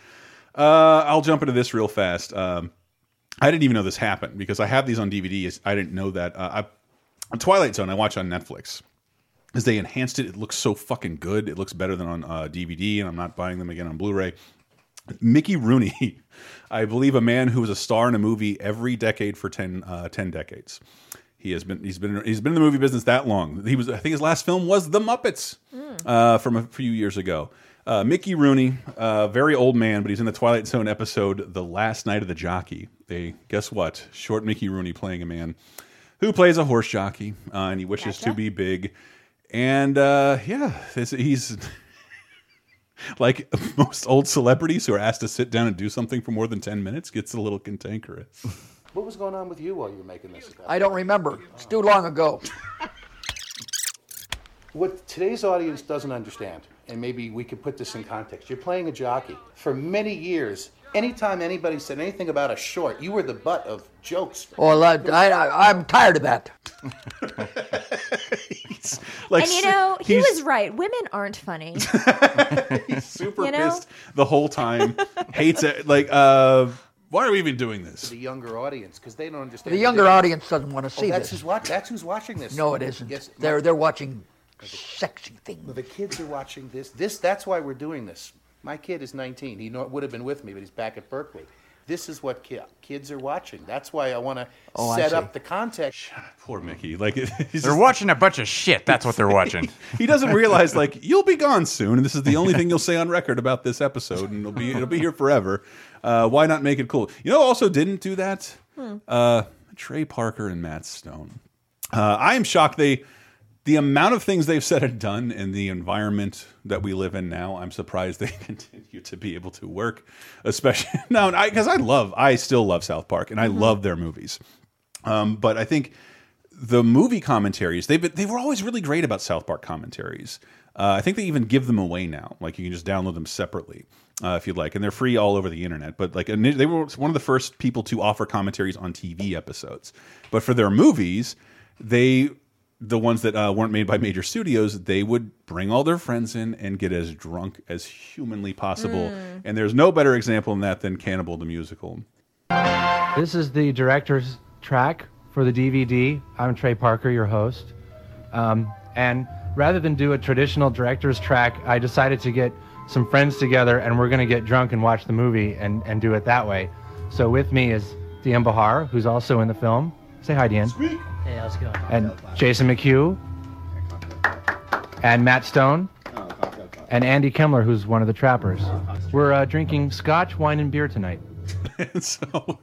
uh, I'll jump into this real fast. Um, I didn't even know this happened because I have these on DVD. I didn't know that. Uh, I, Twilight Zone I watch on Netflix as they enhanced it. It looks so fucking good. It looks better than on uh, DVD, and I'm not buying them again on Blu-ray. Mickey Rooney, I believe a man who was a star in a movie every decade for 10, uh, 10 decades. He has been he's been he's been in the movie business that long. He was I think his last film was The Muppets uh, from a few years ago. Uh, Mickey Rooney, uh, very old man, but he's in the Twilight Zone episode "The Last Night of the Jockey." They guess what? Short Mickey Rooney playing a man who plays a horse jockey, uh, and he wishes to be big. And uh, yeah, this, he's like most old celebrities who are asked to sit down and do something for more than ten minutes gets a little cantankerous. What was going on with you while you were making this? I don't remember. It's too long ago. What today's audience doesn't understand, and maybe we could put this in context. You're playing a jockey. For many years, anytime anybody said anything about a short, you were the butt of jokes. Well, I, I, I, I'm tired of that. Like, and you know, he was right. Women aren't funny. He's super You know? pissed the whole time. Hates it. Like, uh, why are we even doing this? the younger audience, because they don't understand. The younger audience doesn't want to Oh, see that's this. who's watch. That's who's watching this. No, it isn't. Yes, They're they're watching sexy things. Well, the kids are watching this. This that's why we're doing this. My kid is 19. He know, would have been with me, but he's back at Berkeley. This is what ki- kids are watching. That's why I want to Oh, I set see. up the context. Poor Mickey. Like he's They're just- watching a bunch of shit. That's what they're watching. he doesn't realize like you'll be gone soon, and this is the only thing you'll say on record about this episode, and it'll be it'll be here forever. Uh, why not make it cool? You know, who also didn't do that. Hmm. Uh, Trey Parker and Matt Stone. Uh, I am shocked they the amount of things they've said and done in the environment that we live in now. I'm surprised they continue to be able to work, especially now because I, love I still love South Park and I Mm-hmm. love their movies. Um, but I think the movie commentaries they've been, they were always really great about South Park commentaries. Uh, I think they even give them away now. Like you can just download them separately uh, if you'd like, and they're free all over the internet. But like they were one of the first people to offer commentaries on TV episodes. But for their movies, they the ones that uh, weren't made by major studios, they would bring all their friends in and get as drunk as humanly possible. Mm. And there's no better example than that than Cannibal the musical. This is the director's track for the DVD. I'm Trey Parker, your host. Um, and rather than do a traditional director's track, I decided to get some friends together and we're going to get drunk and watch the movie and, and do it that way. So with me is Dian Bachar, who's also in the film. Say hi, Dian. Hey, how's it going? And Jason McHugh. And Matt Stone. And Andy Kemmler, who's one of the trappers. We're uh, drinking scotch, wine, and beer tonight. so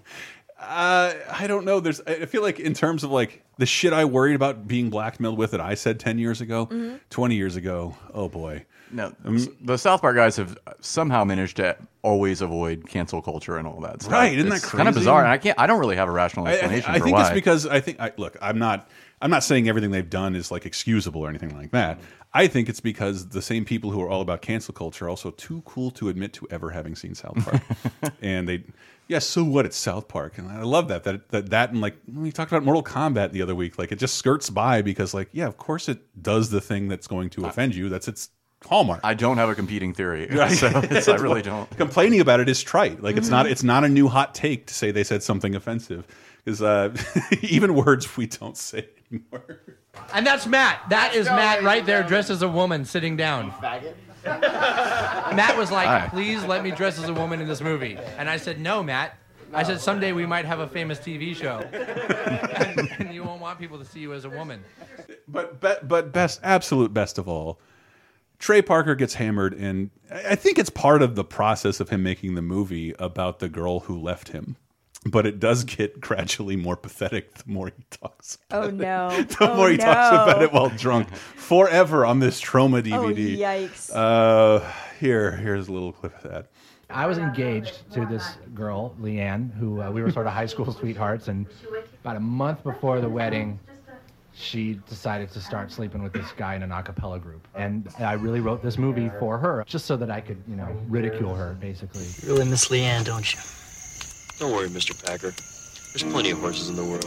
uh, I don't know. There's I feel like in terms of like the shit I worried about being blackmailed with that I said ten years ago, Mhm. twenty years ago. Oh boy. No, um, the South Park guys have somehow managed to always avoid cancel culture and all that stuff. Right, isn't that It's kind of bizarre. And I can't. I don't really have a rational I, I, explanation I for think why. it's because I think I, look, I'm not I'm not saying everything they've done is like excusable or anything like that. I think it's because the same people who are all about cancel culture are also too cool to admit to ever having seen South Park. and they yeah, so what it's South Park. And I love that that that that and like we talked about Mortal Kombat the other week, like it just skirts by because like yeah, of course it does the thing that's going to uh, offend you. That's its hallmark. I don't have a competing theory, Right. so it's, I really don't. Complaining about it is trite. Like it's not Mhm. it's not a new hot take to say they said something offensive. Because uh, even words we don't say anymore. And that's Matt. That is Matt right there, dressed as a woman, sitting down. Faggot. Matt was like, Hi. "Please let me dress as a woman in this movie," and I said, "No, Matt." I said, "Someday we might have a famous TV show, and, and you won't want people to see you as a woman." But be, but best absolute best of all, Trey Parker gets hammered, and I I think it's part of the process of him making the movie about the girl who left him. But it does get gradually more pathetic the more he talks. Oh no. The oh, more he no. talks about it while drunk, forever on this trauma DVD. yikes. Uh, here, here's a little clip of that. I was engaged to this girl, Leanne, who uh, we were sort of high school sweethearts, and about a month before the wedding, she decided to start sleeping with this guy in an a cappella group. And I really wrote this movie for her, just so that I could, you know, ridicule her, basically. You really miss Leanne, don't you? Don't worry, Mr. Packer. There's plenty of horses in the world.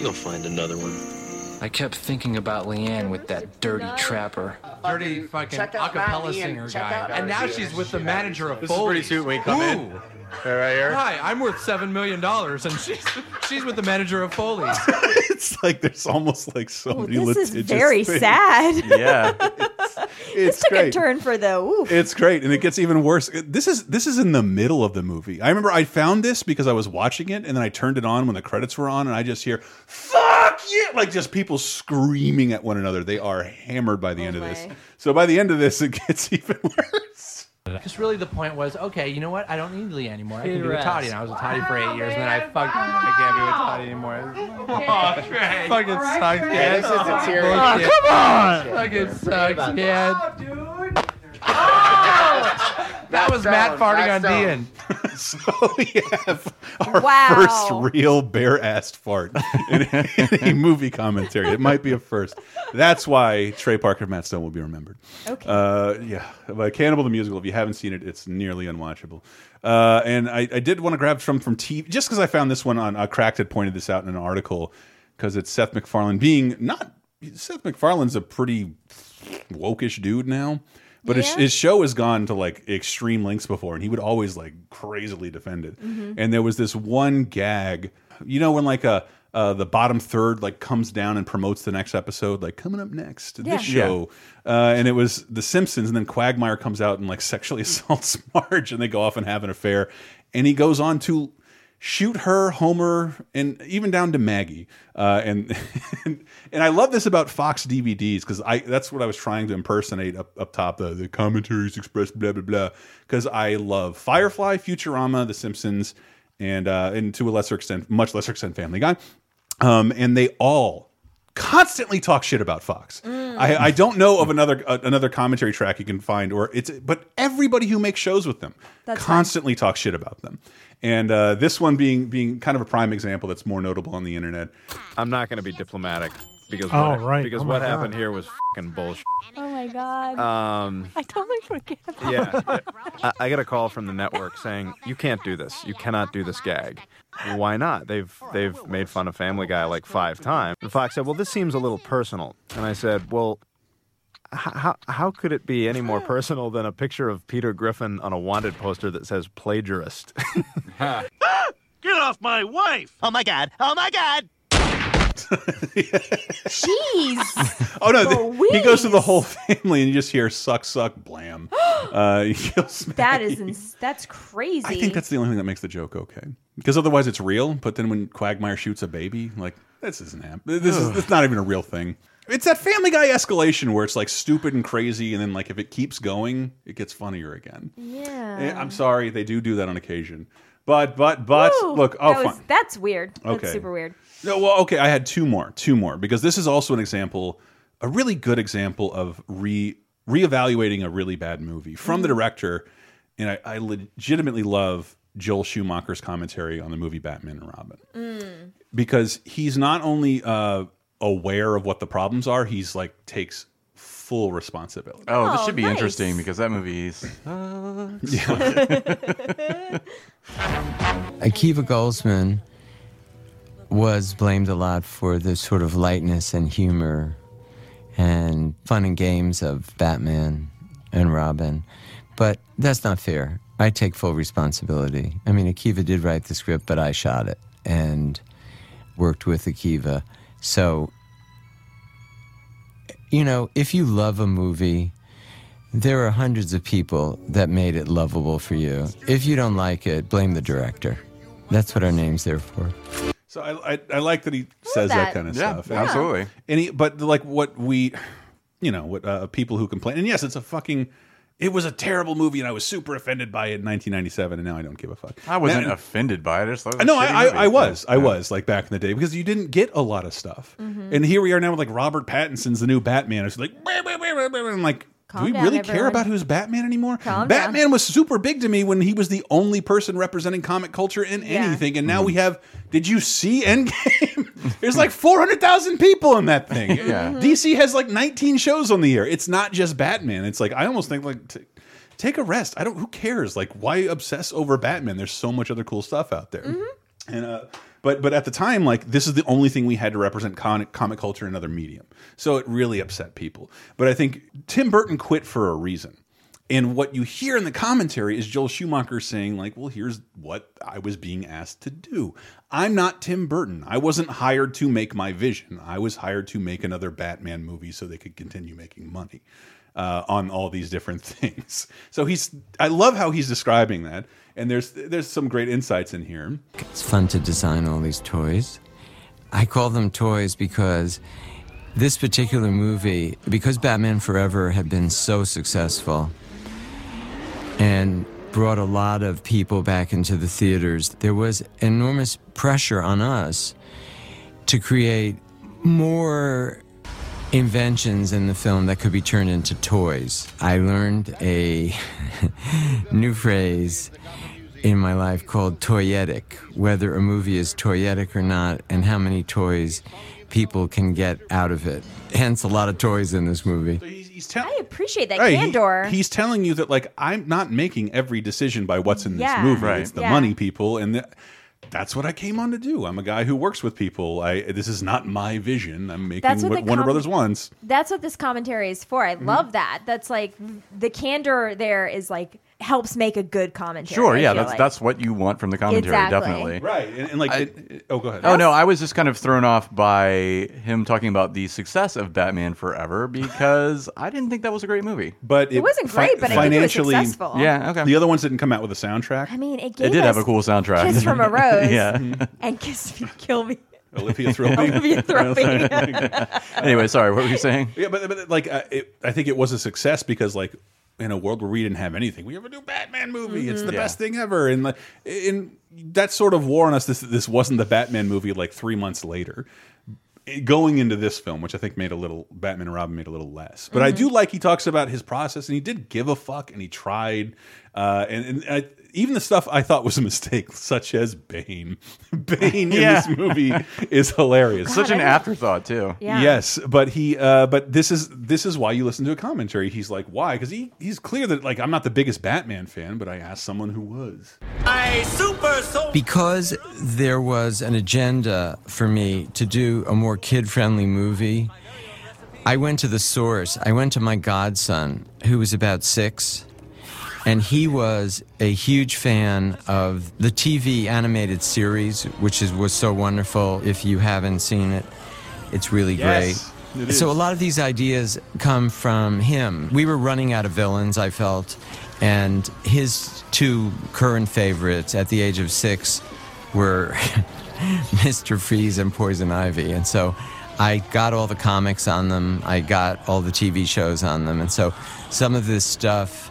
You'll find another one. I kept thinking about Leanne with that dirty trapper. Dirty fucking Check out acapella singer guy. And now she's with the manager of This is pretty sweet when you come in. Ooh. Right here. Hi, I'm worth seven million dollars, and she's she's with the manager of Foley's. it's like there's almost like so many this is very things. sad. Yeah, this it's took a great. turn for the oof. It's great, and it gets even worse. This is this is in the middle of the movie. I remember I found this because I was watching it, and then I turned it on when the credits were on, and I just hear "fuck you!" like just people screaming at one another. They are hammered by the oh end of this. So by the end of this, it gets even worse. Just really the point was, okay, you know what? I don't need Leanne anymore. I can be with Toddy. And I was with Toddy for eight years, and then I fucked. I can't be with Toddy anymore. Oh, Trey. Fucking sucks, Yeah, man. this is the tear- Oh, come on. Fucking sucks, man. That That was Matt farting on Dean. so we have our Wow. first real bare-assed fart in, in a movie commentary. It might be a first. That's why Trey Parker and Matt Stone will be remembered. Okay. Uh, yeah, but Cannibal the musical. If you haven't seen it, it's nearly unwatchable. Uh, and I, I did want to grab some from TV just because I found this one on uh, Cracked had pointed this out in an article because it's Seth MacFarlane being not Seth MacFarlane's a pretty wokish dude now. But his, Yeah. his show has gone to like extreme lengths before, and he would always like crazily defend it. Mhm. And there was this one gag, you know, when like a uh, the bottom third like comes down and promotes the next episode, like coming up next, Yeah. this show, uh, and it was The Simpsons, and then Quagmire comes out and like sexually assaults Marge, and they go off and have an affair, and he goes on to shoot her, Homer, and even down to Maggie. Uh, and and I love this about Fox DVDs because I that's what I was trying to impersonate up up top. The the commentaries expressed blah blah blah because I love Firefly, Futurama, The Simpsons, and uh, and to a lesser extent, much lesser extent, Family Guy. Um, and they all constantly talk shit about Fox. I, I don't know of another uh, another commentary track you can find, or it's but everybody who makes shows with them That's fine. constantly talks shit about them. And uh, this one being being kind of a prime example that's more notable on the internet. I'm not going to be diplomatic because Oh, what, right. because Oh, my what God. happened here was fucking bullshit. Oh my god. Um, I totally forget. About yeah, I, I got a call from the network saying you can't do this. You cannot do this gag. Why not? They've they've made fun of Family Guy like five times. And Fox said, "Well, this seems a little personal." And I said, "Well." How, how could it be any more personal than a picture of Peter Griffin on a wanted poster that says plagiarist? Get off my wife! Oh my god! Oh my god! Jeez. Oh no, th- he goes to the whole family, and you just hear suck, suck, blam. uh, he kills Maggie. is ins- that's crazy. I think that's the only thing that makes the joke okay. Because otherwise, it's real. But then when Quagmire shoots a baby, like this isn't happening. This is it's not even a real thing. It's that Family Guy escalation where it's like stupid and crazy, and then like if it keeps going, it gets funnier again. Yeah. Eh, I'm sorry, they do do that on occasion. But but but Woo, look, oh that was- fine. that's weird. That's Okay. super weird. No, well, okay, I had two more, two more, because this is also an example, a really good example of re reevaluating a really bad movie from the director, and I, I legitimately love Joel Schumacher's commentary on the movie Batman and Robin Mm. because he's not only uh, aware of what the problems are, he's like takes full responsibility. Oh, this Oh, should be nice. interesting because that movie is. Akiva Goldsman was blamed a lot for the sort of lightness and humor and fun and games of Batman and Robin. But that's not fair. I take full responsibility. I mean, Akiva did write the script, but I shot it and worked with Akiva. So, you know, if you love a movie, there are hundreds of people that made it lovable for you. If you don't like it, blame the director. That's what our name's there for. So I, I I like that he says that, that. kind of Yeah, stuff. yeah. absolutely. And he, but like what we, you know, what uh, people who complain. And yes, it's a fucking. It was a terrible movie, and I was super offended by it in 1997, and now I don't give a fuck. I wasn't Now- offended by it. I just thought it was no, a I, shitty I. I was, I was like back in the day because you didn't get a lot of stuff, Mhm. and here we are now with like Robert Pattinson's the new Batman. It's like, I'm like, Calm do we down, really care about who's Batman anymore? Calm Batman was super big to me when he was the only person representing comic culture in Yeah. anything, and now we have. Did you see Endgame? There's like 400,000 people in that thing. Yeah. Mhm. DC has like 19 shows on the air. It's not just Batman. It's like I almost think like. t- Take a rest. I don't. Who cares? Like, why obsess over Batman? There's so much other cool stuff out there. And uh, but but at the time, like this is the only thing we had to represent comic comic culture in another medium. So it really upset people. But I think Tim Burton quit for a reason. And what you hear in the commentary is Joel Schumacher saying, like, well, here's what I was being asked to do. I'm not Tim Burton. I wasn't hired to make my vision. I was hired to make another Batman movie so they could continue making money uh, on all these different things. So he's, I love how he's describing that. And there's there's some great insights in here. It's fun to design all these toys. I call them toys because this particular movie, because Batman Forever had been so successful and brought a lot of people back into the theaters, there was enormous pressure on us to create more inventions in the film that could be turned into toys. I learned a new phrase in my life called toyetic, whether a movie is toyetic or not, and how many toys people can get out of it. Hence, a lot of toys in this movie. I appreciate that Right, he- candor. he's telling you that like I'm not making every decision by what's in Yeah. this movie. Right. It's the Yeah. money people, and th- that's what I came on to do. I'm a guy who works with people. I this is not my vision. I'm making That's what what the Warner com- Brothers wants. That's what this commentary is for. I Mm-hmm. love that. That's like the candor there is like helps make a good commentary. Sure, yeah, that's like. that's what you want from the commentary, Exactly. definitely. Right, and, and like, it- it- oh, go ahead. Oh no, I was just kind of thrown off by him talking about the success of Batman Forever because I didn't think that was a great movie. But It wasn't great, but I think it was successful. Yeah, okay. The other ones didn't come out with a soundtrack. I mean, it gave It did have a cool soundtrack. Kiss from a Rose. yeah. and Kiss Me, Kill Me. Olivia Thirlby. Olivia Thirlby. anyway, sorry, what were you saying? Yeah, but, but like uh, it, I think it was a success because like in a world where we didn't have anything, we have a new Batman movie. It's the Mhm. Yeah. best thing ever, and like in that sort of wore on us. This this wasn't the Batman movie like three months later. Going into this film, which I think made a little Batman and Robin made a little less, but I Mm-hmm. do like he talks about his process and he did give a fuck and he tried, uh, and, and I, even the stuff I thought was a mistake, such as Bane. Bane Yeah. in this movie is hilarious. Such an afterthought too. Yeah. Yes, but he, uh, but this is this is why you listen to a commentary. He's like, why? Because he he's clear that like I'm not the biggest Batman fan, but I asked someone who was. I super so Because there was an agenda for me to do a more kid friendly movie, I went to the source. I went to my godson, who was about six, and he was a huge fan of the TV animated series, which is, was so wonderful if you haven't seen it. It's really Yes, great. it so a lot of these ideas come from him. We were running out of villains, I felt, and his two current favorites at the age of six were Mr. Freeze and Poison Ivy. And so I got all the comics on them, I got all the TV shows on them. And so some of this stuff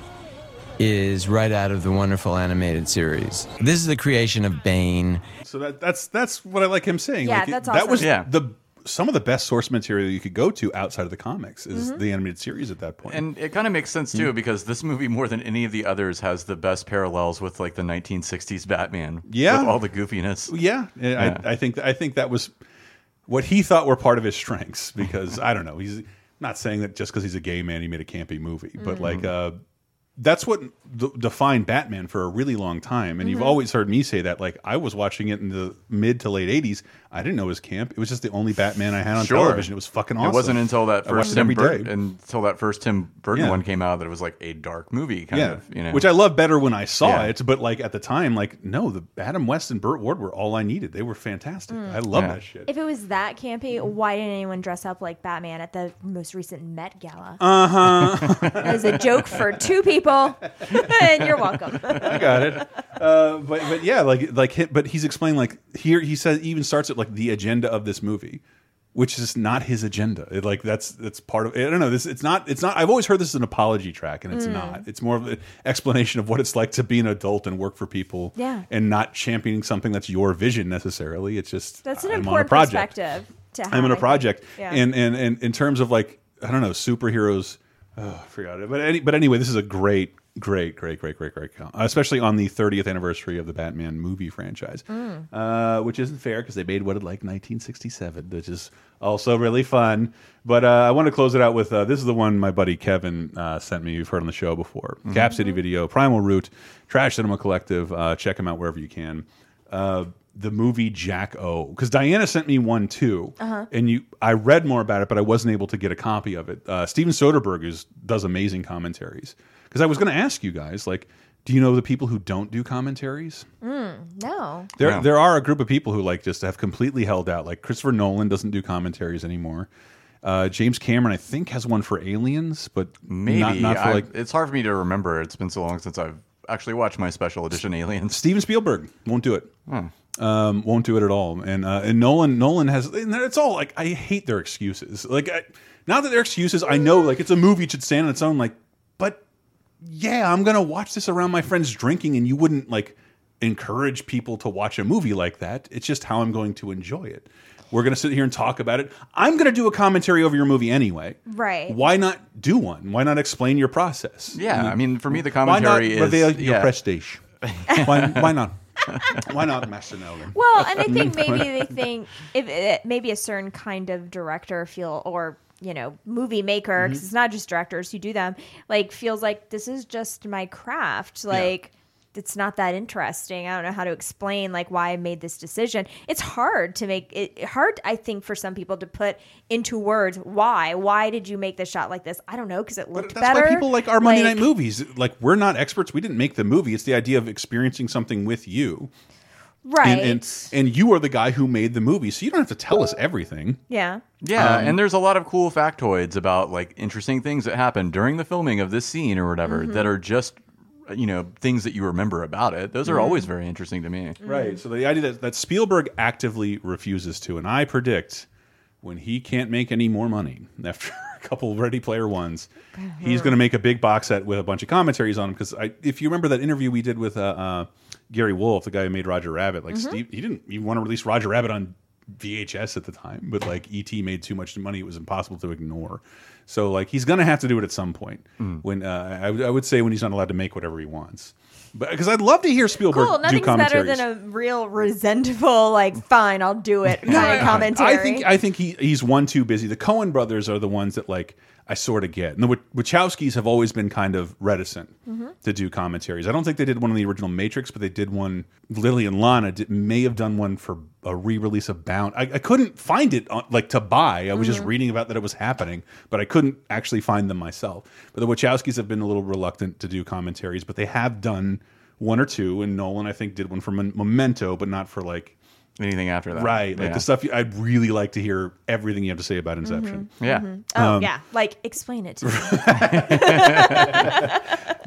is right out of the wonderful animated series. This is the creation of Bane. So that that's that's what I like him saying. Yeah, like, it- that's That was. Yeah. the some of the best source material you could go to outside of the comics is Mm-hmm. the animated series at that point. And it kind of makes sense Hmm. too because this movie, more than any of the others, has the best parallels with like the 1960s Batman. Yeah. with all the goofiness. yeah, Yeah. I, I think I think that was what he thought were part of his strengths because I don't know. He's not saying that just because he's a gay man he made a campy movie, but Mm. like uh, that's what defined Batman for a really long time. And you've Mhm. always heard me say that. Like I was watching it in the mid to late '80s. I didn't know it was camp. It was just the only Batman I had on Sure. television. It was fucking awesome. It wasn't until that first Tim Burton, until that first Tim Burton Yeah. one came out that it was like a dark movie kind yeah, of. You know, which I love better when I saw Yeah. it. But like at the time, like no, the Adam West and Burt Ward were all I needed. They were fantastic. I love Yeah. that shit. If it was that campy, why didn't anyone dress up like Batman at the most recent Met Gala? Uh huh. That was a joke for two people, and you're welcome. I got it. Uh, but but yeah, like like but he's explaining like here he says even starts at like the agenda of this movie, which is not his agenda. It, like that's that's part of I don't know. This it's not it's not. I've always heard this is an apology track, and it's Mm. not. It's more of an explanation of what it's like to be an adult and work for people. Yeah. and not championing something that's your vision necessarily. It's just That's an I'm on a important project. perspective to have. I'm in a project, Yeah. and, and and in terms of like I don't know superheroes. Oh, I forgot it, but any, but anyway, this is a great, great, great, great, great, great, count, especially on the 30th anniversary of the Batman movie franchise, Mm. uh, which isn't fair because they made what it like 1967, which is also really fun. But uh, I want to close it out with uh, this is the one my buddy Kevin uh, sent me. You've heard on the show before. Mhm. Cap City Video, Primal Root, Trash Cinema Collective. Uh, check them out wherever you can. Uh, the movie Jack O, because Diana sent me one too, Uh-huh. and you, I read more about it, but I wasn't able to get a copy of it. Uh, Steven Soderbergh is, does amazing commentaries. Because I was going to ask you guys, like, do you know the people who don't do commentaries? Mm, no. There, there are a group of people who like just have completely held out. Like Christopher Nolan doesn't do commentaries anymore. Uh, James Cameron, I think, has one for Aliens, but maybe not, not for I- like it's hard for me to remember. It's been so long since I've actually watched my special edition Aliens. Steven Spielberg won't do it. Hmm. Um, won't do it at all. And uh, and Nolan Nolan has and it's all like I hate their excuses. Like I, not that they're excuses. I know like it's a movie it should stand on its own. Like, but yeah, I'm gonna watch this around my friends drinking, and you wouldn't like encourage people to watch a movie like that. It's just how I'm going to enjoy it. We're gonna sit here and talk about it. I'm gonna do a commentary over your movie anyway. Right. Why not do one? Why not explain your process? Yeah, I mm-hmm. mean, for me, the why commentary not is- reveal your yeah. prestige? why, why not? Why not, Master Well, and I think maybe they think if it, maybe a certain kind of director feel or you know movie maker because Mhm. it's not just directors who do them like feels like this is just my craft like it's not that interesting i don't know how to explain like why i made this decision it's hard to make it hard i think for some people to put into words why why did you make this shot like this i don't know because it looked That's better why people like our Monday Like, night movies. Like we're not experts. We didn't make the movie. It's the idea of experiencing something with you. Right And, and and you are the guy who made the movie, so you don't have to tell us everything. yeah Yeah, Um, and there's a lot of cool factoids about like interesting things that happened during the filming of this scene or whatever Mm-hmm. Mhm. that are just you know things that you remember about it. Those are Mhm. always very interesting to me. Right. So the idea that, that Spielberg actively refuses to, and I predict when he can't make any more money after a couple Ready Player Ones, he's going to make a big box set with a bunch of commentaries on him. Because if you remember that interview we did with uh, uh, Gary Wolf, the guy who made Roger Rabbit, like Mhm. Steve, he didn't even want to release Roger Rabbit on VHS at the time, but like ET made too much money; it was impossible to ignore. So like he's going to have to do it at some point. Hmm. When uh, I, would- I would say when he's not allowed to make whatever he wants. But because I'd love to hear Spielberg Cool. do Nothing's better than a real resentful, like, fine, I'll do it kind of commentary. I think I think he he's one too busy. The Coen brothers are the ones that like I sort of get, and the Wachowskis have always been kind of reticent Mhm. to do commentaries. I don't think they did one in the original Matrix, but they did one. Lily and Lana did, may have done one for a re-release of Bound. I, I couldn't find it on, like to buy. I was just Mhm. reading about that it was happening, but I couldn't actually find them myself. But the Wachowskis have been a little reluctant to do commentaries, but they have done one or two. And Nolan, I think, did one for Memento, but not for like anything after that. Right, like Yeah. the stuff you, I'd really like to hear everything you have to say about Inception. Yeah. Mhm. Oh Um, yeah, like explain it to me.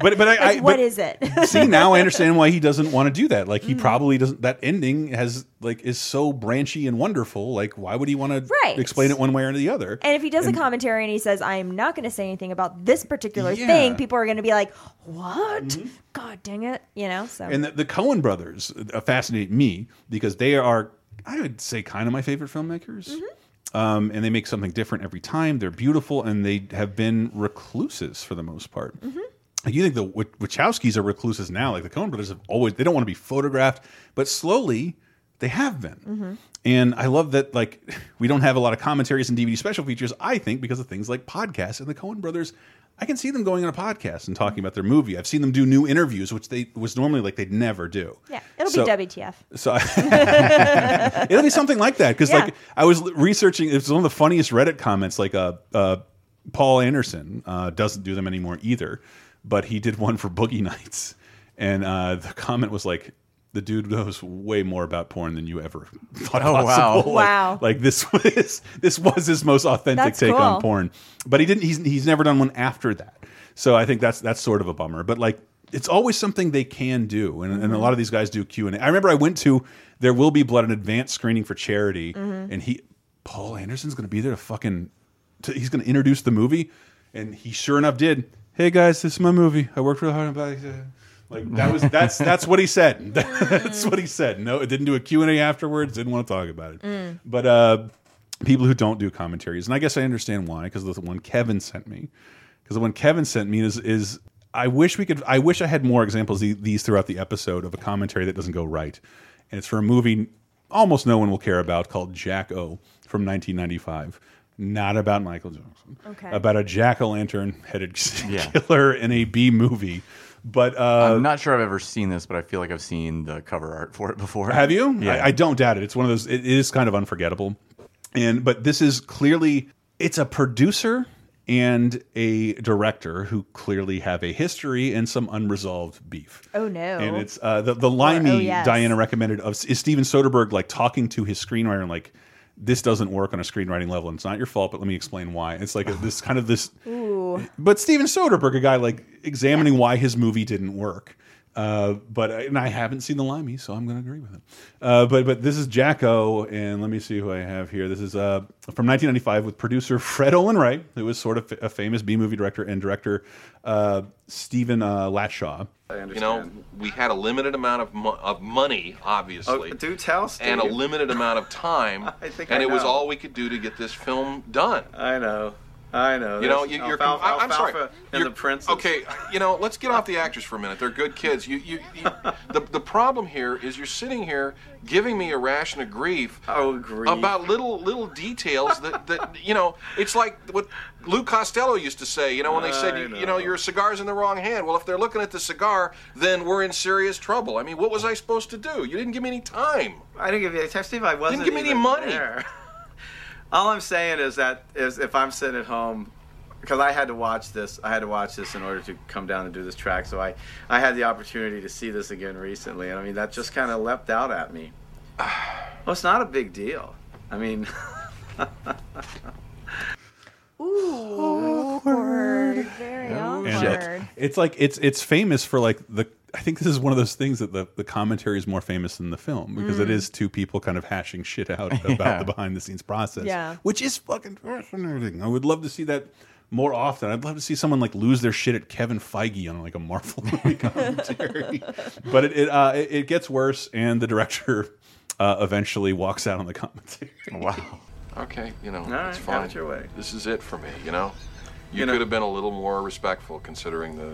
But but I, I what but is it? see now I understand why he doesn't want to do that. Like he Mhm. probably doesn't. That ending has like is so branchy and wonderful. Like why would he want to Right. explain it one way or the other? And if he does And- a commentary and he says, "I am not going to say anything about this particular Yeah. thing," people are going to be like, "What? God dang it!" You know. So And the, the Coen brothers uh, fascinate me because they are, I would say, kind of my favorite filmmakers. Mm-hmm. Um, and they make something different every time. They're beautiful, and they have been recluses for the most part. Mm-hmm. You think the Wachowskis are recluses now? Like the Coen brothers have always they don't want to be photographed, but slowly they have been. Mm-hmm. And I love that like we don't have a lot of commentaries and DVD special features. I think because of things like podcasts and the Coen brothers. I can see them going on a podcast and talking about their movie. I've seen them do new interviews, which they was normally like they'd never do. yeah, it'll So- be WTF. So it'll be something like that because Yeah. like I was researching. It was one of the funniest Reddit comments. Like uh, uh, Paul Anderson uh, doesn't do them anymore either, but he did one for Boogie Nights, and uh, the comment was like. The dude knows way more about porn than you ever thought Oh, wow. Like, Wow. Like this was this was his most authentic That's take cool. on porn, but he didn't. He's he's never done one after that. So I think that's that's sort of a bummer. But like it's always something they can do, and, and a lot of these guys do Q and A. I remember I went to there will be blood an advanced screening for charity, Mhm. and he Paul Anderson's going to be there to fucking to, he's going to introduce the movie, and he sure enough did. Hey guys, this is my movie. I worked real hard on it. Like that was that's that's what he said. That's what he said. No, it didn't do a Q and A afterwards. Didn't want to talk about it. Mm. But uh, people who don't do commentaries, and I guess I understand why, because the one Kevin sent me, because the one Kevin sent me is is I wish we could. I wish I had more examples of these throughout the episode of a commentary that doesn't go right, and it's for a movie almost no one will care about called Jack O from 1995. Not about Michael Jackson. Okay. About a jack o' lantern headed Yeah. killer in a B movie. But uh, I'm not sure I've ever seen this, but I feel like I've seen the cover art for it before. have you? Yeah. I, I don't doubt it. It's one of those. It is kind of unforgettable, and but this is clearly it's a producer and a director who clearly have a history and some unresolved beef. Oh no. And it's uh, the the limey oh, yes. Diana recommended of is Steven Soderbergh like talking to his screenwriter and like this doesn't work on a screenwriting level and it's not your fault but let me explain why. It's like a, this kind of this Ooh. but Steven Soderbergh, a guy like examining why his movie didn't work. Uh, but and I haven't seen the Limey, so I'm going to agree with him. Uh, but but this is Jacko, and let me see who I have here. This is uh, from 1995 with producer Fred Olen Ray, who is sort of a famous B movie director, and director uh, Stephen Latshaw. You know, we had a limited amount of mo of money, obviously. Oh, do tell, Steve. And a limited amount of time, I think and I it was all we could do to get this film done. I know. I know. You know, you, you're. alfalfa, I, am sorry. and You're- the prince. Okay, you know, let's get off the actors for a minute. They're good kids. You, you, you the, the problem here is you're sitting here giving me a ration of grief. Oh, grief. About little little details that that you know. It's like what Lou Costello used to say. You know, when they said, I you, you know, your cigar's in the wrong hand. Well, if they're looking at the cigar, then we're in serious trouble. I mean, what was I supposed to do? You didn't give me any time. I didn't give you any time, Steve. I wasn't. You didn't give me any money. there. All I'm saying is that is if I'm sitting at home, because I had to watch this, I had to watch this in order to come down and do this track. So I, I had the opportunity to see this again recently, and I mean that just kind of leapt out at me. Well, it's not a big deal. I mean. Ooh, awkward. Very And awkward. it's like it's it's famous for like the. I think this is one of those things that the the commentary is more famous than the film because it Mm. is two people kind of hashing shit out about Yeah. the behind the scenes process. Yeah. which is fucking fascinating. I would love to see that more often. I'd love to see someone like lose their shit at Kevin Feige on like a Marvel movie commentary. but it it, uh, it it gets worse, and the director uh, eventually walks out on the commentary. Wow. Okay, you know, All it's right, fine. have it your way. This is it for me. You know, you, You know- could have been a little more respectful considering the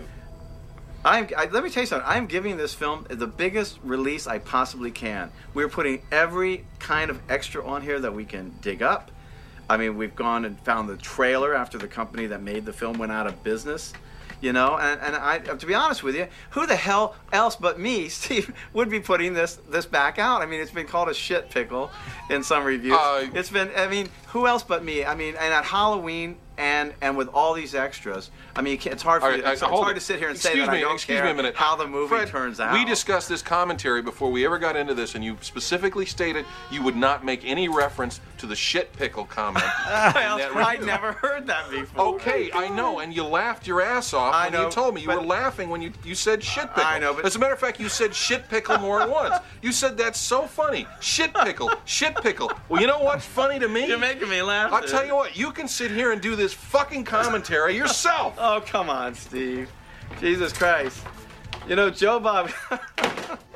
I'm, I, let me tell you something. I'm giving this film the biggest release I possibly can. We're putting every kind of extra on here that we can dig up. I mean, we've gone and found the trailer after the company that made the film went out of business. You know, and, and I, to be honest with you, who the hell else but me, Steve, would be putting this this back out? I mean, it's been called a shit pickle in some reviews. Uh, it's been, I mean, who else but me? I mean, and at Halloween, and and with all these extras, I mean, it's hard for All you, it's, uh, it's hard it. to sit here and say excuse that me, I don't excuse care me a minute. how the movie Fred, turns out. We discussed this commentary before we ever got into this, and you specifically stated you would not make any reference to the shit pickle comment. I never heard that before. Okay, I know, and you laughed your ass off I when know, you told me. You were laughing when you, you said shit pickle. I know, but- As a matter of fact, you said shit pickle more than once. You said that's so funny. Shit pickle, shit pickle. Well, you know what's funny to me? You're making me laugh. I'll tell you what, you can sit here and do this fucking commentary yourself. Oh, come on, Steve. Jesus Christ. You know, Joe Bob.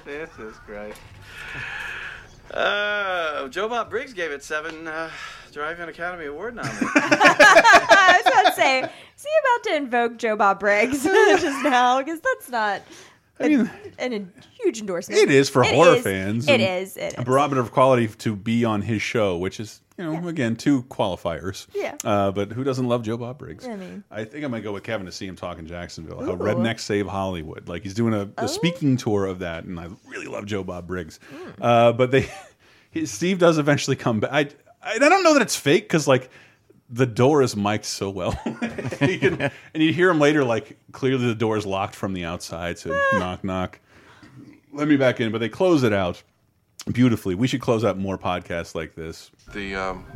Jesus Christ. Uh, Joe Bob Briggs gave it seven uh, Drive-In Academy Award nominations. I was about to say, is he about to invoke Joe Bob Briggs just now? Because that's not I mean, an, a huge endorsement. It is for It horror is. fans. It is. It a is. barometer of quality to be on his show, which is you know again two qualifiers. Yeah. Uh, but who doesn't love Joe Bob Briggs? I mean- I think I might go with Kevin to see him talk in Jacksonville. How Ooh. Redneck Save Hollywood. Like he's doing a, a Oh. speaking tour of that, and I really love Joe Bob Briggs. Hmm. Uh, but they, he, Steve does eventually come back. I, I, I don't know that it's fake because like. The door is mic'd so well, You can- and you hear him later. Like clearly, the door is locked from the outside. So knock, knock let me back in, but they close it out beautifully. We should close out more podcasts like this. The um,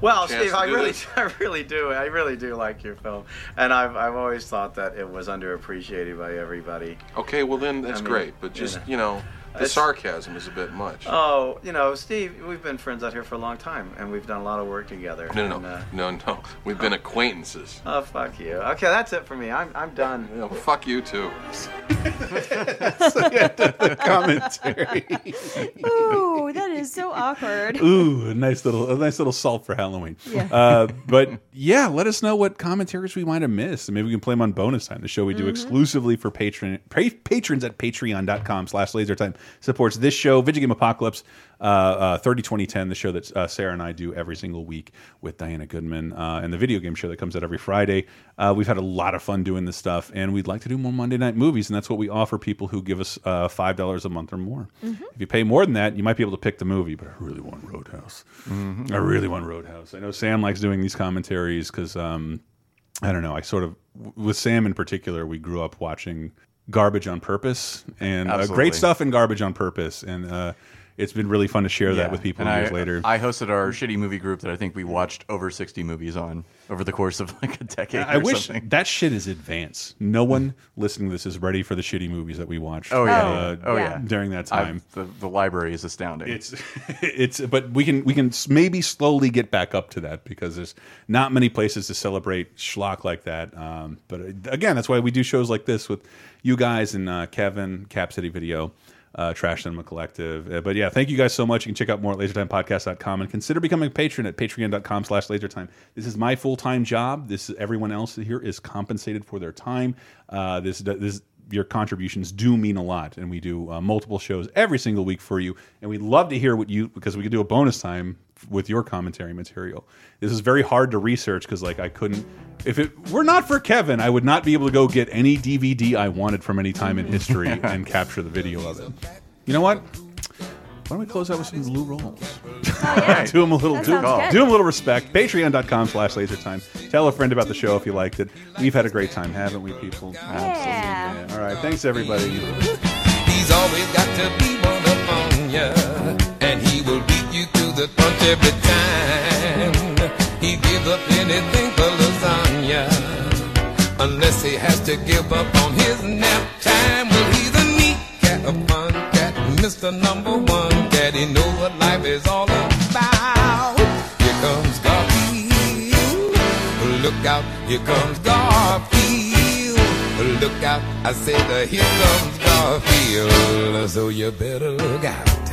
Well, Steve, I really, this. I really do. I really do like your film, and I've, I've always thought that it was underappreciated by everybody. Okay, well then that's I mean, great, but you just know. you know, the It's- sarcasm is a bit much. Oh, you know, Steve, we've been friends out here for a long time, and we've done a lot of work together. no, no, and, uh, no, no, no. We've been acquaintances. oh, fuck you. Okay, that's it for me. I'm, I'm done. Yeah, well, fuck you too. Commentary. Ooh, that is so awkward. Ooh, a nice little, a nice little salt for Halloween. Yeah. Uh, but yeah, let us know what commentaries we might have missed, and maybe we can play them on bonus time. The show we do Mm-hmm. exclusively for patron pa patrons at Patreon.com/slash laser time supports this show, Video Game Apocalypse, uh, uh, 30 2010, the show that uh, Sarah and I do every single week with Diana Goodman, uh, and the video game show that comes out every Friday. Uh, we've had a lot of fun doing this stuff, and we'd like to do more Monday night movies, and that's what we offer people who give us uh, five dollars a month or more. Mm-hmm. If you pay more than that, you might be able to pick the movie, but I really want Roadhouse. I really want Roadhouse. I know Sam likes doing these commentaries because um, I don't know. I sort of with Sam in particular, we grew up watching Garbage on Purpose and uh, great stuff in Garbage on Purpose, and uh, it's been really fun to share that with people And years I, later. I hosted our shitty movie group that I think we watched over 60 movies on over the course of like a decade. I wish something. that shit is advanced. No one listening to this is ready for the shitty movies that we watched. Oh yeah, uh, oh yeah. during that time. the, the library is astounding. It's it's but we can we can maybe slowly get back up to that because there's not many places to celebrate schlock like that. Um, but uh, again, that's why we do shows like this with you guys and uh, Kevin, Cap City Video. Uh, Trash Cinema Collective. Uh, but yeah, thank you guys so much. You can check out more at lasertimepodcast.com and consider becoming a patron at patreon.com slash lasertime. This is my full-time job. This is everyone else here is compensated for their time. Uh, this, this, your contributions do mean a lot and we do uh, multiple shows every single week for you and we'd love to hear what you because we could do a bonus time with your commentary material. This is very hard to research because like i couldn't if it were not for kevin i would not be able to go get any dvd i wanted from any time in history and capture the video of it. You know what why don't we close out with some Lou Rawls? Oh, do them a little, That do, sounds good. do 'em a little respect. Patreon.com slash lasertime. Tell a friend about the show if you liked it. We've had a great time, haven't we, people? Yeah. All right. Thanks, everybody. He's always got to be one up on ya, and he will beat you to the punch every time. He give up anything for lasagna, unless he has to give up on his nap time. Well, he's a neat cat, a fun cat, Mr. Number One Daddy He know what life is all about. Here comes Garfield. Look out, here comes Garfield. Look out, I said, here comes Garfield. So you better look out.